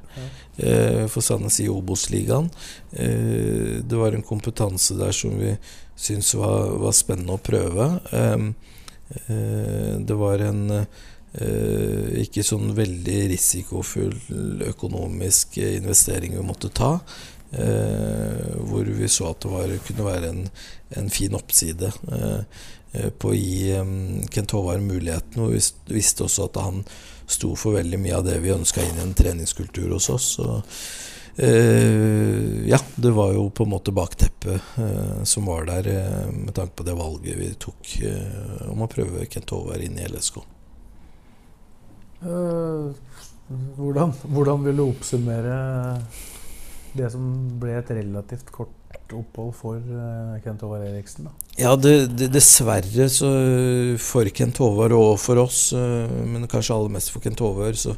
Eh, For Sandnes i Obos-ligaen. Eh, Det var en kompetanse der som vi syntes var, var spennende å prøve. Eh, Det var en eh, ikke sånn veldig risikofull økonomisk eh, investering vi måtte ta. eh, hvor vi så at det var, kunne være en, en fin oppside eh, eh, på å gi um, Kent Håvard muligheten. Og vi visste også at han sto for veldig mye av det vi ønska inn i en treningskultur hos oss. Så, eh, ja, det var jo på en måte bakteppet eh, som var der, eh, med tanke på det valget vi tok eh, om å prøve Kent Håvard inn i LSK. Eh, hvordan, hvordan vil du oppsummere det som ble et relativt kort opphold for eh, Kent Håvard Eriksen? da? Ja, det, det, dessverre så for Kent Håvard og for oss, eh, men kanskje aller mest for Kent Håvard, så,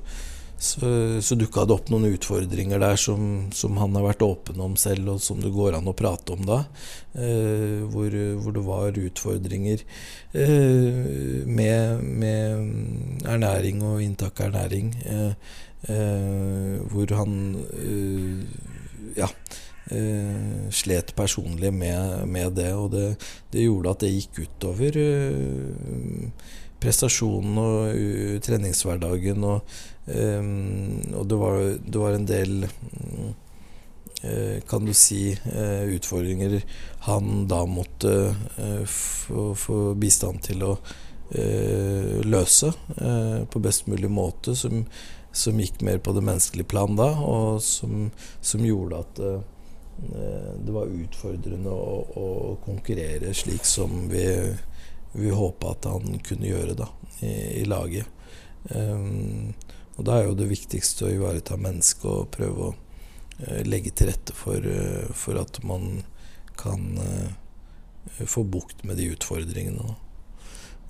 så, så dukka det opp noen utfordringer der som, som han har vært åpen om selv, og som det går an å prate om da. Eh, hvor, hvor det var utfordringer eh, med, med ernæring og inntak av ernæring. Eh, eh, hvor han eh, ja, eh, slet personlig med, med det, og det, det gjorde at det gikk utover prestasjonen og treningshverdagen. Og, eh, og det, var, det var en del eh, kan du si uh, utfordringer han da måtte uh, få, bistand til å løse på best mulig måte, som, som gikk mer på det menneskelige plan da, og som, som gjorde at det var utfordrende å, å konkurrere slik som vi, vi håpa at han kunne gjøre da, i, i laget. Um, og da er jo det viktigste å ivareta mennesket og prøve å eh, legge til rette for, eh, for at man kan eh, få bukt med de utfordringene.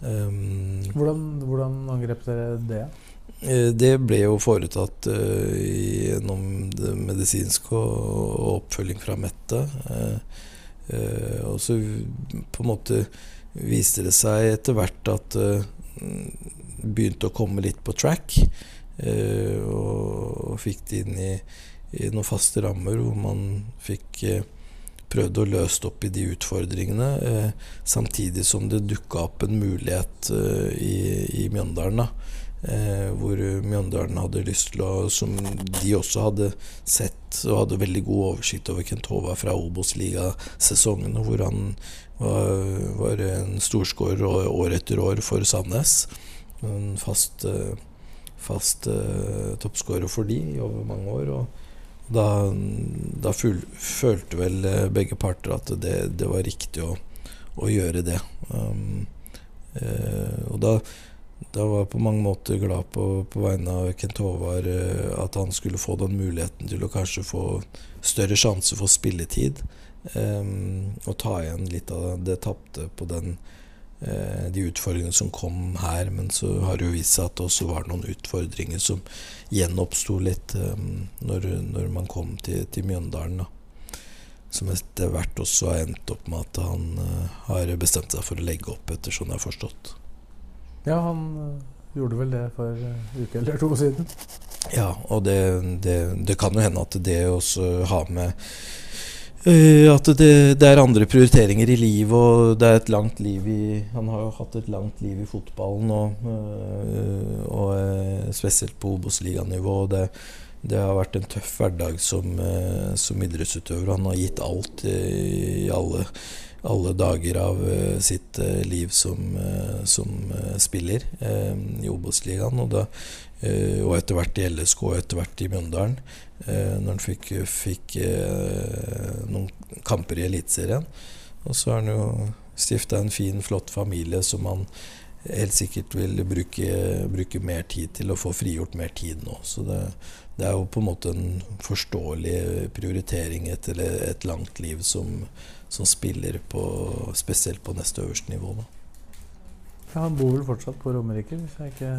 Um, Hvordan, hvordan angrep dere det? Det ble jo foretatt gjennom det medisinske og, og oppfølging fra Mette. Og så på en måte viste det seg etter hvert at det begynte å komme litt på track. Eh, og, fikk det inn i, i noen faste rammer hvor man fikk eh, prøvd å løse opp i de utfordringene, eh, samtidig som det dukka opp en mulighet i, i Mjøndalen. da hvor Mjøndalen hadde lyst til å Som de også hadde sett og hadde veldig god oversikt over Kent Håvard fra Obos-ligasesongene, hvor han var, var en storskårer år etter år for Sandnes. En fast, eh, fast uh, toppskårer for de over mange år. Og da, da full, følte vel eh, begge parter at det, det var riktig å, å gjøre det. Um, uh, og da da var jeg på mange måter glad på, på vegne av Kent Håvard uh, at han skulle få den muligheten til å kanskje få større sjanse for spilletid. Um, og ta igjen litt av det tapte på den, eh, de utfordringene som kom her. Men så har det jo vist seg at det også var noen utfordringer som gjenoppsto litt eh, når, når man kom til, til Mjøndalen. da som etter hvert også har endt opp med at han eh, har bestemt seg for å legge opp, ettersom jeg har forstått. Ja, han eh, gjorde vel det for en uke eller to siden. Ja, og det, det, det kan jo hende at det også har med eh, At det, det er andre prioriteringer i livet, og det er et langt liv i Han har jo hatt et langt liv i fotballen, og, eh, og eh, spesielt på Obos-liganivå. Det, det har vært en tøff hverdag som, eh, som idrettsutøver. Han har gitt alt i, alle alle dager av eh, sitt eh, liv som, eh, som eh, spiller eh, i Obos-ligaen. Og, eh, og etter hvert i LSK og etter hvert i Mjøndalen. Eh, når han fikk, fikk eh, noen kamper i Eliteserien. Og så har han jo stifta en fin, flott familie som han helt sikkert vil bruke, bruke mer tid til å få frigjort mer tid nå. Så det, det er jo på en måte en forståelig prioritering etter et langt liv som, som spiller på, spesielt på neste øverste nivå. Da. Ja, han bor vel fortsatt på Romerike, hvis jeg ikke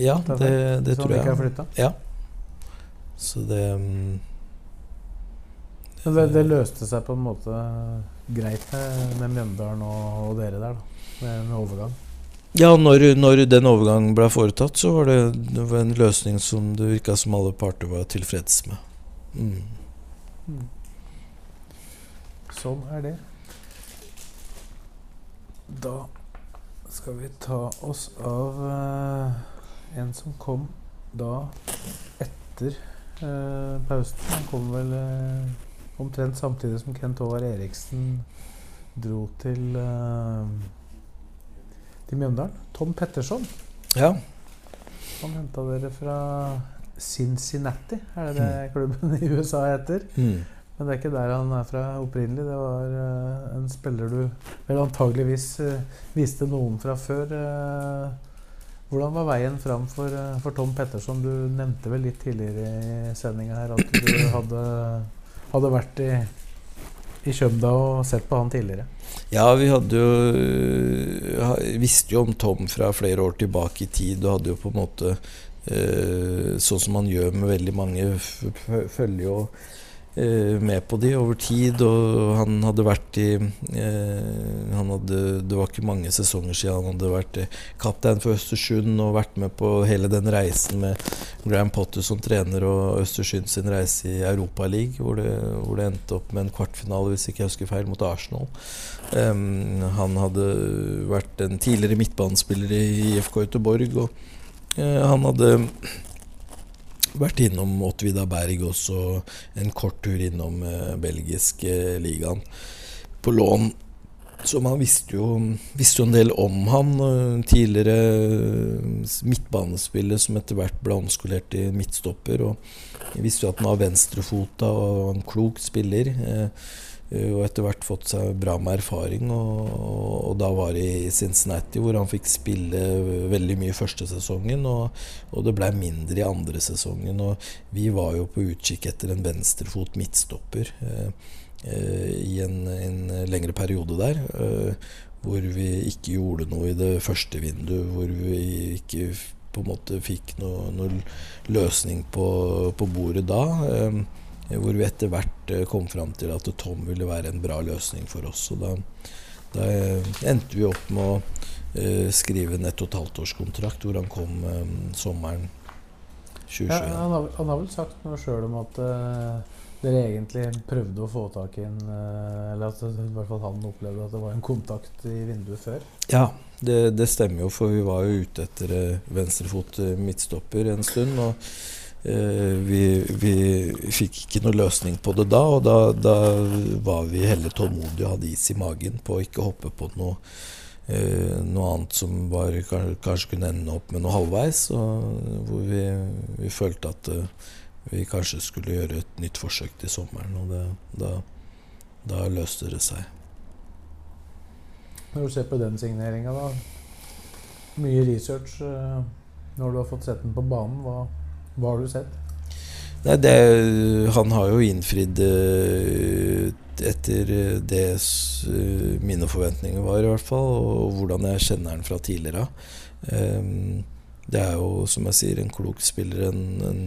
Ja, det, det Som tror ikke jeg. er flytta. Ja. Så det mm, Men det, det løste seg på en måte greit med, Mjøndalen og, dere der, da. Med med overgang. Ja, når, når den overgangen ble foretatt, så var det, det var en løsning som det virka som alle parter var tilfreds med. Mm. Sånn er det. Da skal vi ta oss av uh, en som kom da etter eh, pausen. Han kom vel eh, omtrent samtidig som Kent Håvard Eriksen dro til eh, til Mjøndalen. Tom Petterson. Ja. Han henta dere fra Cincinnati, er det det klubben i USA heter? Mm. Men det er ikke der han er fra opprinnelig. Det var eh, en spiller du vel antageligvis eh, viste noen fra før. eh. Hvordan var veien fram for, eh, for Tom Petterson? Du nevnte vel litt tidligere i sendinga her at du hadde, hadde vært i, i Kjømda og sett på han tidligere. Ja, vi hadde jo Visste jo om Tom fra flere år tilbake i tid, og hadde jo på en måte eh, Sånn som man gjør med veldig mange, følger jo eh, med på de over tid. Og han hadde vært i eh, hadde, Det var ikke mange sesonger siden han hadde vært eh, kaptein for Østersund og vært med på hele den reisen med Graham Potter som trener og Østersund sin reise i Europaligaen, hvor, hvor det endte opp med en kvartfinale, hvis ikke jeg husker feil, mot Arsenal. Um, han hadde vært en tidligere midtbanespiller i IFK Göteborg, og eh, han hadde vært innom Åtvida Berg også, en kort tur innom eh, belgiske ligaen på lån. Så man visste jo, visste jo en del om han. eh, Tidligere eh, midtbanespiller som etter hvert ble omskolert til midtstopper. Og visste jo at han var venstrefota og en klok spiller. eh, eh, Og etter hvert fått seg bra med erfaring. Og, og, da var det i Cincinnati hvor han fikk spille veldig mye første sesongen. Og, og det ble mindre i andre sesongen. Og vi var jo på utkikk etter en venstrefot midtstopper. eh, eh, i en, en lengre periode der. eh, hvor vi ikke gjorde noe i det første vinduet. Hvor vi ikke på en måte fikk noen noe løsning på, på bordet da. eh, hvor vi etter hvert eh, kom fram til at Tom ville være en bra løsning for oss. Og da, da eh, endte vi opp med å eh, skrive en ett og et halvt års kontrakt, hvor han kom eh, sommeren 2021. Ja, han, har, han har vel sagt noe sjøl om at eh, dere egentlig prøvde å få tak i en eh, Eller at i hvert fall han opplevde at det var en kontakt i vinduet før. Ja, det, det stemmer jo, for vi var jo ute etter eh, venstrefot eh, midtstopper en stund. Og eh, vi, vi fikk ikke noe løsning på det da, og da, da var vi heller tålmodige og hadde is i magen på å ikke hoppe på noe, eh, noe annet som var, kanskje kunne ende opp med noe halvveis. Hvor vi, vi følte at eh, vi kanskje skulle gjøre et nytt forsøk til sommeren, og det, da, da løste det seg. Når du ser på den signeringa, da Mye research eh, når du har fått sett den på banen. Hva, hva har du sett? Nei, det, han har jo innfridd eh, etter det eh, mine forventninger var, i hvert fall, og hvordan jeg kjenner han fra tidligere av. Ehm, det er jo, som jeg sier, en klok spiller. En, en,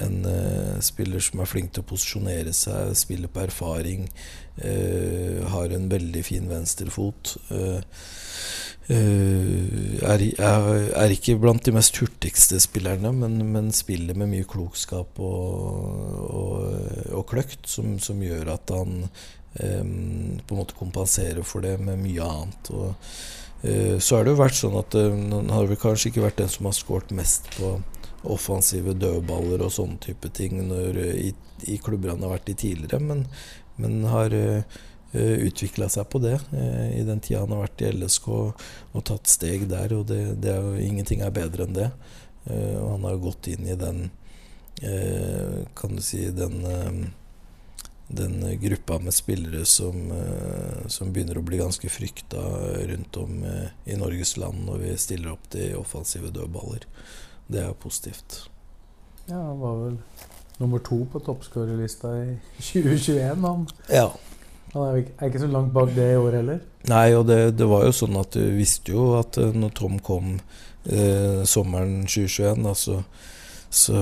en eh, spiller som er flink til å posisjonere seg, spiller på erfaring. eh, har en veldig fin venstrefot. Uh, er, er, er ikke blant de mest hurtigste spillerne, men, men spiller med mye klokskap og, og, og kløkt, som, som gjør at han em, på en måte kompenserer for det med mye annet. Og, eh, så har det jo vært sånn at eh, han har vel kanskje ikke vært den som har skåret mest på offensive dødballer og sånne type ting når, eh, i, i klubber han har vært i tidligere, men, men har uh, utvikla seg på det eh, i den tida han har vært i LSK og, tatt steg der. Og det, det er jo, ingenting er bedre enn det. Eh, og han har gått inn i den eh, Kan du si den eh, den gruppa med spillere som, eh, som begynner å bli ganske frykta rundt om eh, i Norges land når vi stiller opp til offensive dødballer. Det er positivt. Ja, Han var vel nummer to på toppskårerlista i 2021. Han. Ja, Han er ikke, så langt bak det i år heller. Nei, og det, det, var jo sånn at du visste jo at eh, når Tom kom eh, sommeren 2021, altså, så,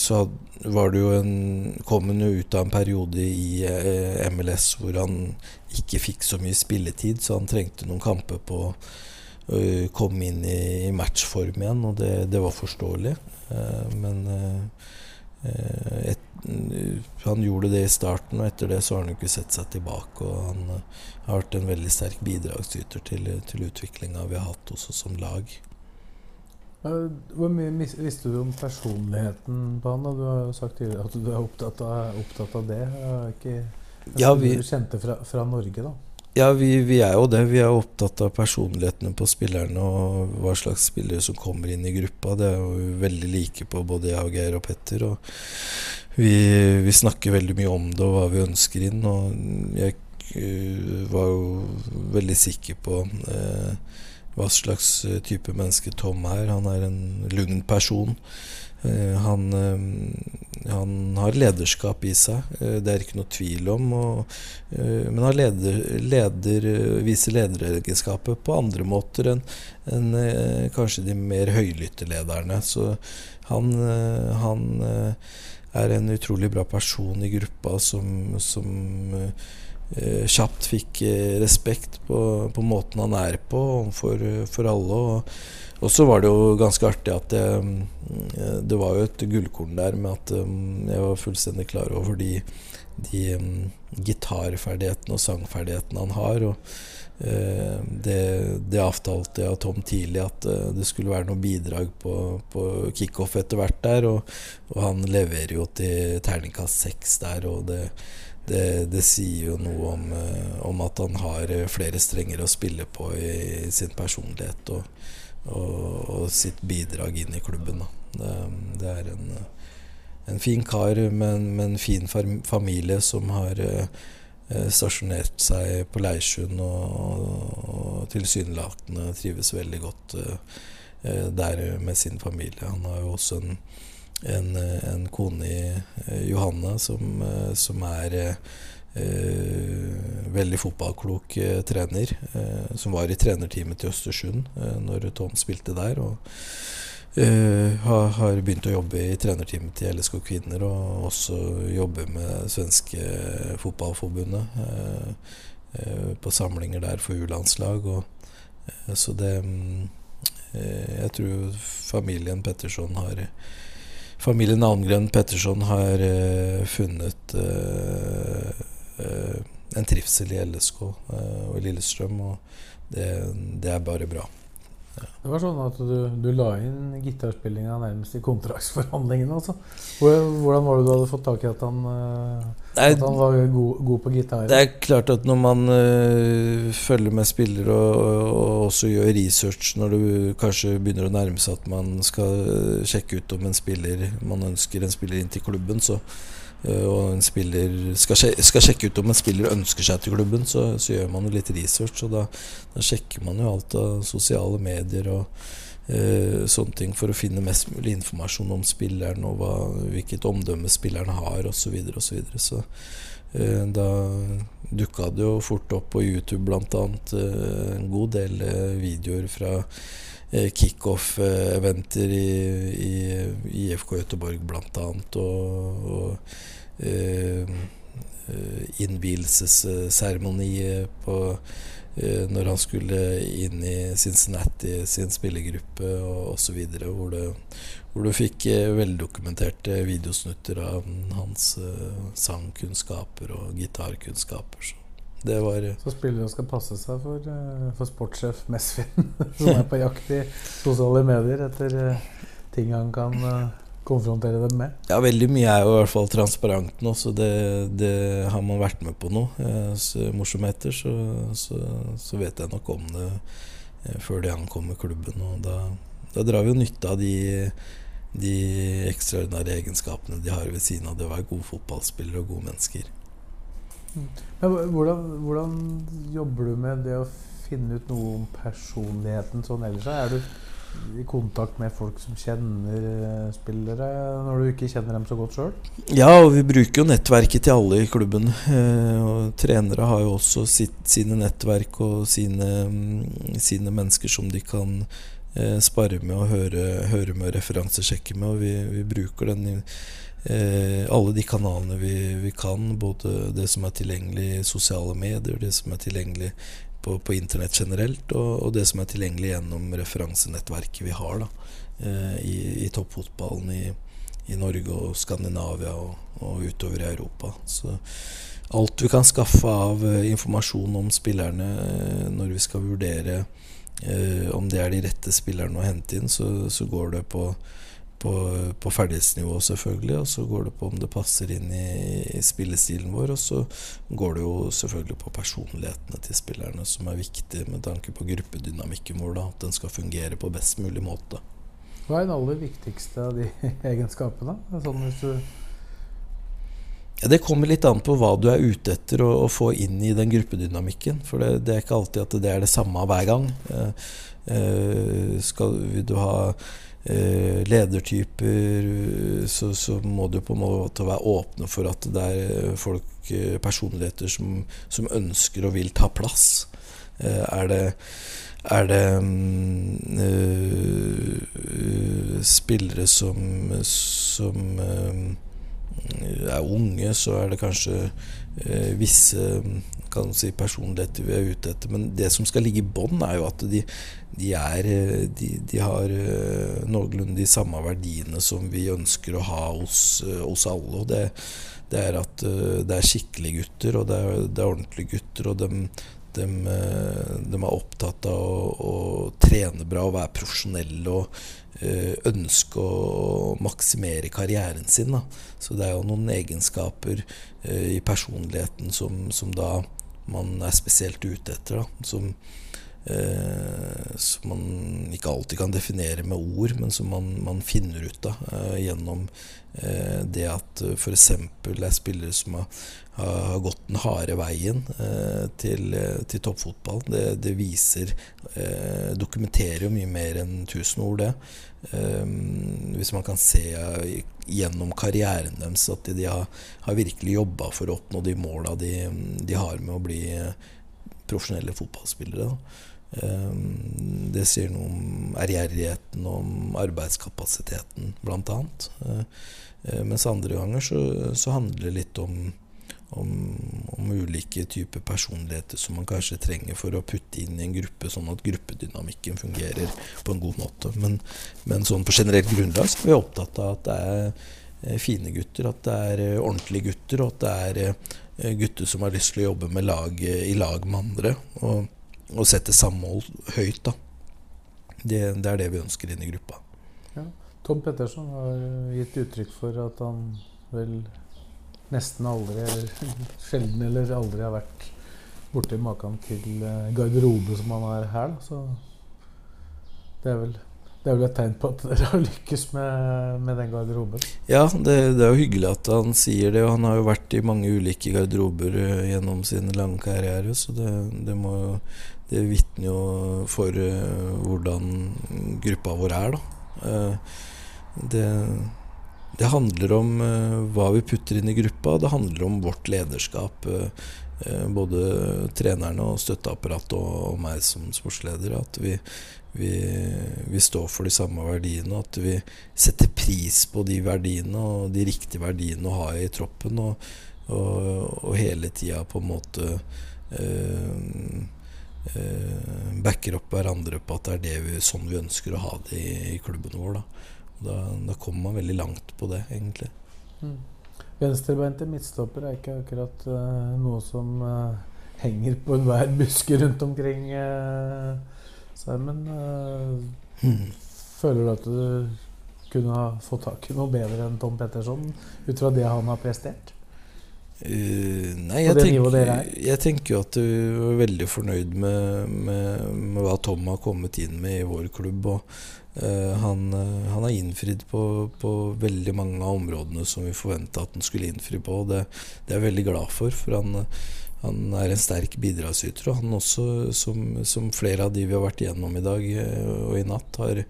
så var det jo en, kom han jo ut av en periode i eh, MLS hvor han ikke fikk så mye spilletid, så han trengte noen kamper på å uh, komme inn i, i, matchform igjen, og det, det var forståelig. Uh, men uh, et, han gjorde det i starten, og etter det så har han jo ikke sett seg tilbake. Og han uh, har vært en veldig sterk bidragsyter til, til utviklinga vi har hatt også som lag. Hvor mye visste du om personligheten på han? Og Du har jo sagt tidligere at du er opptatt av, opptatt av det. Ikke, ja, vi, du kjente fra, fra Norge, da? Ja, vi, vi, er jo det. Vi er opptatt av personlighetene på spillerne og hva slags spillere som kommer inn i gruppa. Det er jo veldig like på både jeg og Geir og Petter. Og vi, vi, snakker veldig mye om det og hva vi ønsker inn. Og jeg uh, var jo veldig sikker på uh, hva slags uh, type menneske Tom er. Han er en lugn person. Han, han, har lederskap i seg, det er ikke noe tvil om. Og, men han leder, leder, viser lederegenskaper på andre måter enn en, kanskje de mer høylytte lederne. Så han, han er en utrolig bra person i gruppa som, som eh, kjapt fikk eh, respekt på, på, måten han er på overfor for alle. Og, og, så var det jo ganske artig at det, eh, det var jo et gullkorn der med at um, jeg var fullstendig klar over de, de um, gitarferdighetene og sangferdighetene han har. og Eh, det, det avtalte jeg og Tom tidlig at eh, det skulle være noe bidrag på, på kickoff etter hvert der. Og, og, han leverer jo til terningkast seks der, og det, det, det, sier jo noe om, eh, om, at han har flere strenger å spille på i, i sin personlighet og, og, sitt bidrag inn i klubben. Det, det, er en, en fin kar med, med en fin familie som har Eh, stasjonert seg på Leirsund og, og tilsynelatende trives veldig godt uh, der med sin familie. Han har jo også en, en, en kone i uh, Johanne som, som er veldig fotballklok trener. som var i trenerteamet til Østersund når Tom spilte der. og Uh, har, har, begynt å jobbe i trenerteamet til LSK Kvinner og også jobber med svenske fotballforbundet uh, uh, på samlinger der for U-landslag. så det Jeg tror familien Petterson har Familien Almgren Petterson har funnet en trivsel i LSK og i Lillestrøm, og det, det er bare bra. Det var sånn at du, du la inn gitarspillinga nærmest i kontraktsforhandlingene. Altså. Hvordan var det du hadde fått tak i at han, Nei, at han var god, god, på gitar? Det er klart at når man uh, følger med spillere og, og, også gjør research når du kanskje begynner å nærme seg at man skal sjekke ut om en spiller man ønsker en spiller inn til klubben, så Eh, og en spiller skal, skal, sjekke ut om en spiller ønsker seg til klubben, så, så gjør man jo litt research. Og da, da, sjekker man jo alt av sosiale medier og eh, sånne ting for å finne mest mulig informasjon om spilleren og hva, hvilket omdømme spilleren har osv. Så, videre, og så, videre. så eh, da dukka det jo fort opp på YouTube bl.a. Eh, en god del eh, videoer fra eh, kickoff-eventer i, i, IFK Göteborg bl.a. Og, og Eh, eh, innvielsesseremoni på eh, når han skulle inn i Cincinnati sin spillergruppe osv. Hvor, det, hvor du fikk veldokumenterte videosnutter av hans sangkunnskaper og gitarkunnskaper. Så det var Så spillere skal passe seg for, for sportssjef Mesvin, som er på jakt i sosiale medier etter ting han kan konfrontere dem med? Ja, veldig mye er jo i hvert fall transparent nå, så det, det har man vært med på nå. Så morsomheter, så, så, så, vet jeg nok om det eh, før det ankommer klubben. Og da, da, drar vi jo nytte av de, de ekstraordinære egenskapene de har ved siden av det å være gode fotballspillere og gode mennesker. Men hvordan, hvordan, jobber du med det å finne ut noe om personligheten sånn ellers? Er du i kontakt med folk som kjenner eh, spillere, når du ikke kjenner dem så godt sjøl? Ja, og vi bruker jo nettverket til alle i klubben. Eh, og trenere har jo også sitt, sine nettverk og sine, mm, sine, mennesker som de kan eh, spare med og høre, høre med og referansesjekke med. Og vi, vi bruker den alle de kanalene vi, vi, kan. Både det som er tilgjengelig i sosiale medier, det som er tilgjengelig på, på internett generelt, og, og, det som er tilgjengelig gjennom referansenettverket vi har da, eh, i, i toppfotballen i, i, Norge og Skandinavia og, og, utover i Europa. Så alt vi kan skaffe av eh, informasjon om spillerne eh, når vi skal vurdere eh, om det er de rette spillerne å hente inn, så, så går det på på, på ferdighetsnivå, selvfølgelig. Og så går det på om det passer inn i, spillestilen vår. Og så går det jo selvfølgelig på personlighetene til spillerne, som er viktig med tanke på gruppedynamikken vår. Da, at den skal fungere på best mulig måte. Hva er den aller viktigste av de egenskapene? Sånn hvis du Det kommer litt an på hva du er ute etter å, å få inn i den gruppedynamikken. For det, det, er ikke alltid at det er det samme hver gang. Eh, eh, skal, vil du ha ledertyper, så, så, må du på en måte være åpne for at det er folk, eh, personligheter, som, som ønsker og vil ta plass. Eh, er det er det øh, spillere som, som øh, er unge, så er det kanskje øh, visse kan si personligheter vi er ute etter. Men det som skal ligge i bånn, er jo at de, de, er, de, de har uh, noenlunde de samme verdiene som vi ønsker å ha hos, uh, hos alle. Og det, det er at uh, det er skikkelige gutter, og det er, det er ordentlige gutter. Og de, de, de, er opptatt av å, å, trene bra og være profesjonelle og ønske å maksimere karrieren sin. Da. Så det er jo noen egenskaper i personligheten som, som da man er spesielt ute etter. Da, som, eh, som, man ikke alltid kan definere med ord, men som man, man finner ut av eh, gjennom eh, det at eh, f.eks. det er spillere som har, har, gått den harde veien eh, til, til, toppfotball. Det, det viser eh, Dokumenterer jo mye mer enn tusen ord, det. Hvis man kan se gjennom karrieren deres at de, har, har, virkelig jobba for å oppnå de måla de, de, har med å bli profesjonelle fotballspillere. Um, det sier noe om ærgjerrigheten, om arbeidskapasiteten, bl.a. Uh, mens andre ganger så, så handler det litt om, om, om, ulike typer personligheter som man kanskje trenger for å putte inn i en gruppe, sånn at gruppedynamikken fungerer på en god måte. Men, men sånn på generelt grunnlag så er vi opptatt av at det er eh, fine gutter, at det er eh, ordentlige gutter, og at det er eh, gutter som har lyst til å jobbe med lag, i lag med andre. Og, og sette samhold høyt. da. Det, det, er det vi ønsker inn i gruppa. Ja. Tom Pettersen har gitt uttrykk for at han vel nesten aldri, eller sjelden eller aldri har vært borti maken til eh, garderobe som han er her. Så det er vel det er vel et tegn på at dere har lykkes med, med den garderoben? Ja, det, det, er jo hyggelig at han sier det. Og han har jo vært i mange ulike garderober uh, gjennom sin lange karriere, så det, det, det vitner jo for uh, hvordan gruppa vår er, da. Det det handler om uh, hva vi putter inn i gruppa. Det handler om vårt lederskap. Uh, uh, både trenerne og støtteapparatet og, og, meg som sportsleder. At vi, vi, vi, står for de samme verdiene. At vi setter pris på de verdiene og de riktige verdiene å ha i troppen. Og, og, og hele tida på en måte backer opp hverandre på at det er det vi, sånn vi ønsker å ha det i, i klubben vår. da da, da kommer man veldig langt på det, egentlig. Mm. Venstrebeinte midtstopper er ikke akkurat uh, noe som uh, henger på enhver buske rundt omkring. Uh, Simon, mm. føler du at du kunne ha fått tak i noe bedre enn Tom Petterson ut fra det han har prestert? Uh, nei, jeg, tenker, jeg tenker jo at du er veldig fornøyd med, med, med, hva Tom har kommet inn med i vår klubb. Og uh, han, uh, han, har innfridd på, på, veldig mange av områdene som vi forventa at han skulle innfri på. Det, det, er jeg veldig glad for. For han, han er en sterk bidragsyter. Og han også, som, som, flere av de vi har vært igjennom i dag og i natt, har,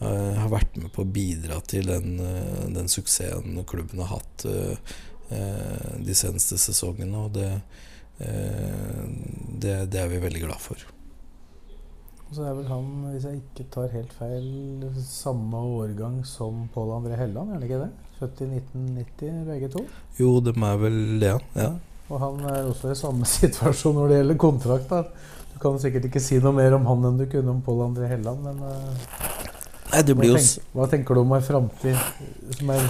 har vært med på å bidra til den, den suksessen klubben har hatt de seneste sesongene. Og det, det, det er vi veldig glad for. Og så er vel han, hvis jeg ikke tar helt feil, samme årgang som Pål André Helland, er det ikke det? Født i 1990 begge to? Jo, dem er vel det, ja. Og han er også i samme situasjon når det gjelder kontrakt. da. Du kan sikkert ikke si noe mer om han enn du kunne om Pål André Helland, men uh, Nei, det blir hva, tenker, hva tenker du om en framtid som er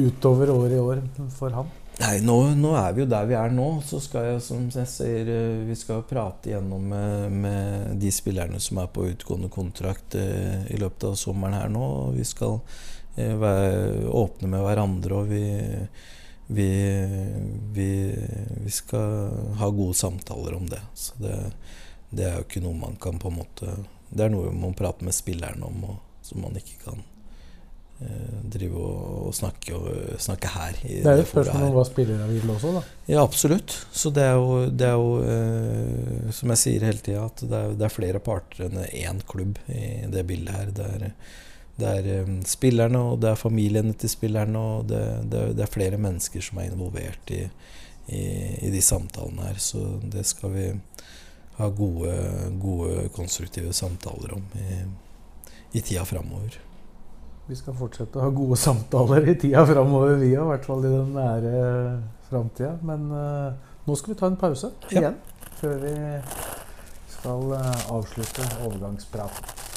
utover år i år for han? Nei, nå, nå, er vi jo der vi er nå. Så skal jeg, som jeg sier, eh, vi skal prate gjennom med, med de spillerne som er på utgående kontrakt eh, i løpet av sommeren her nå. Vi skal eh, være åpne med hverandre, og vi, vi, vi, vi, skal ha gode samtaler om det. Så det, det, er jo ikke noe man kan på en måte Det er noe man må prate med spillerne om, og som man ikke kan drive og, snakke, og, snakke, her. det er jo et spørsmål om hva spillere vil også, da. Ja, absolutt. Så det er jo, det er jo eh, som jeg sier hele tida, at det er, det er, flere parter enn én klubb i det bildet her. Det er, det er um, spillerne, og det er familiene til spillerne, og det, det er flere mennesker som er involvert i, i, i, de samtalene her. Så det skal vi ha gode, gode konstruktive samtaler om i, i tida framover. Vi skal fortsette å ha gode samtaler i tida framover, vi òg. I hvert fall i den nære framtida. Men uh, nå skal vi ta en pause igjen. Ja. Før vi skal uh, avslutte overgangspraten.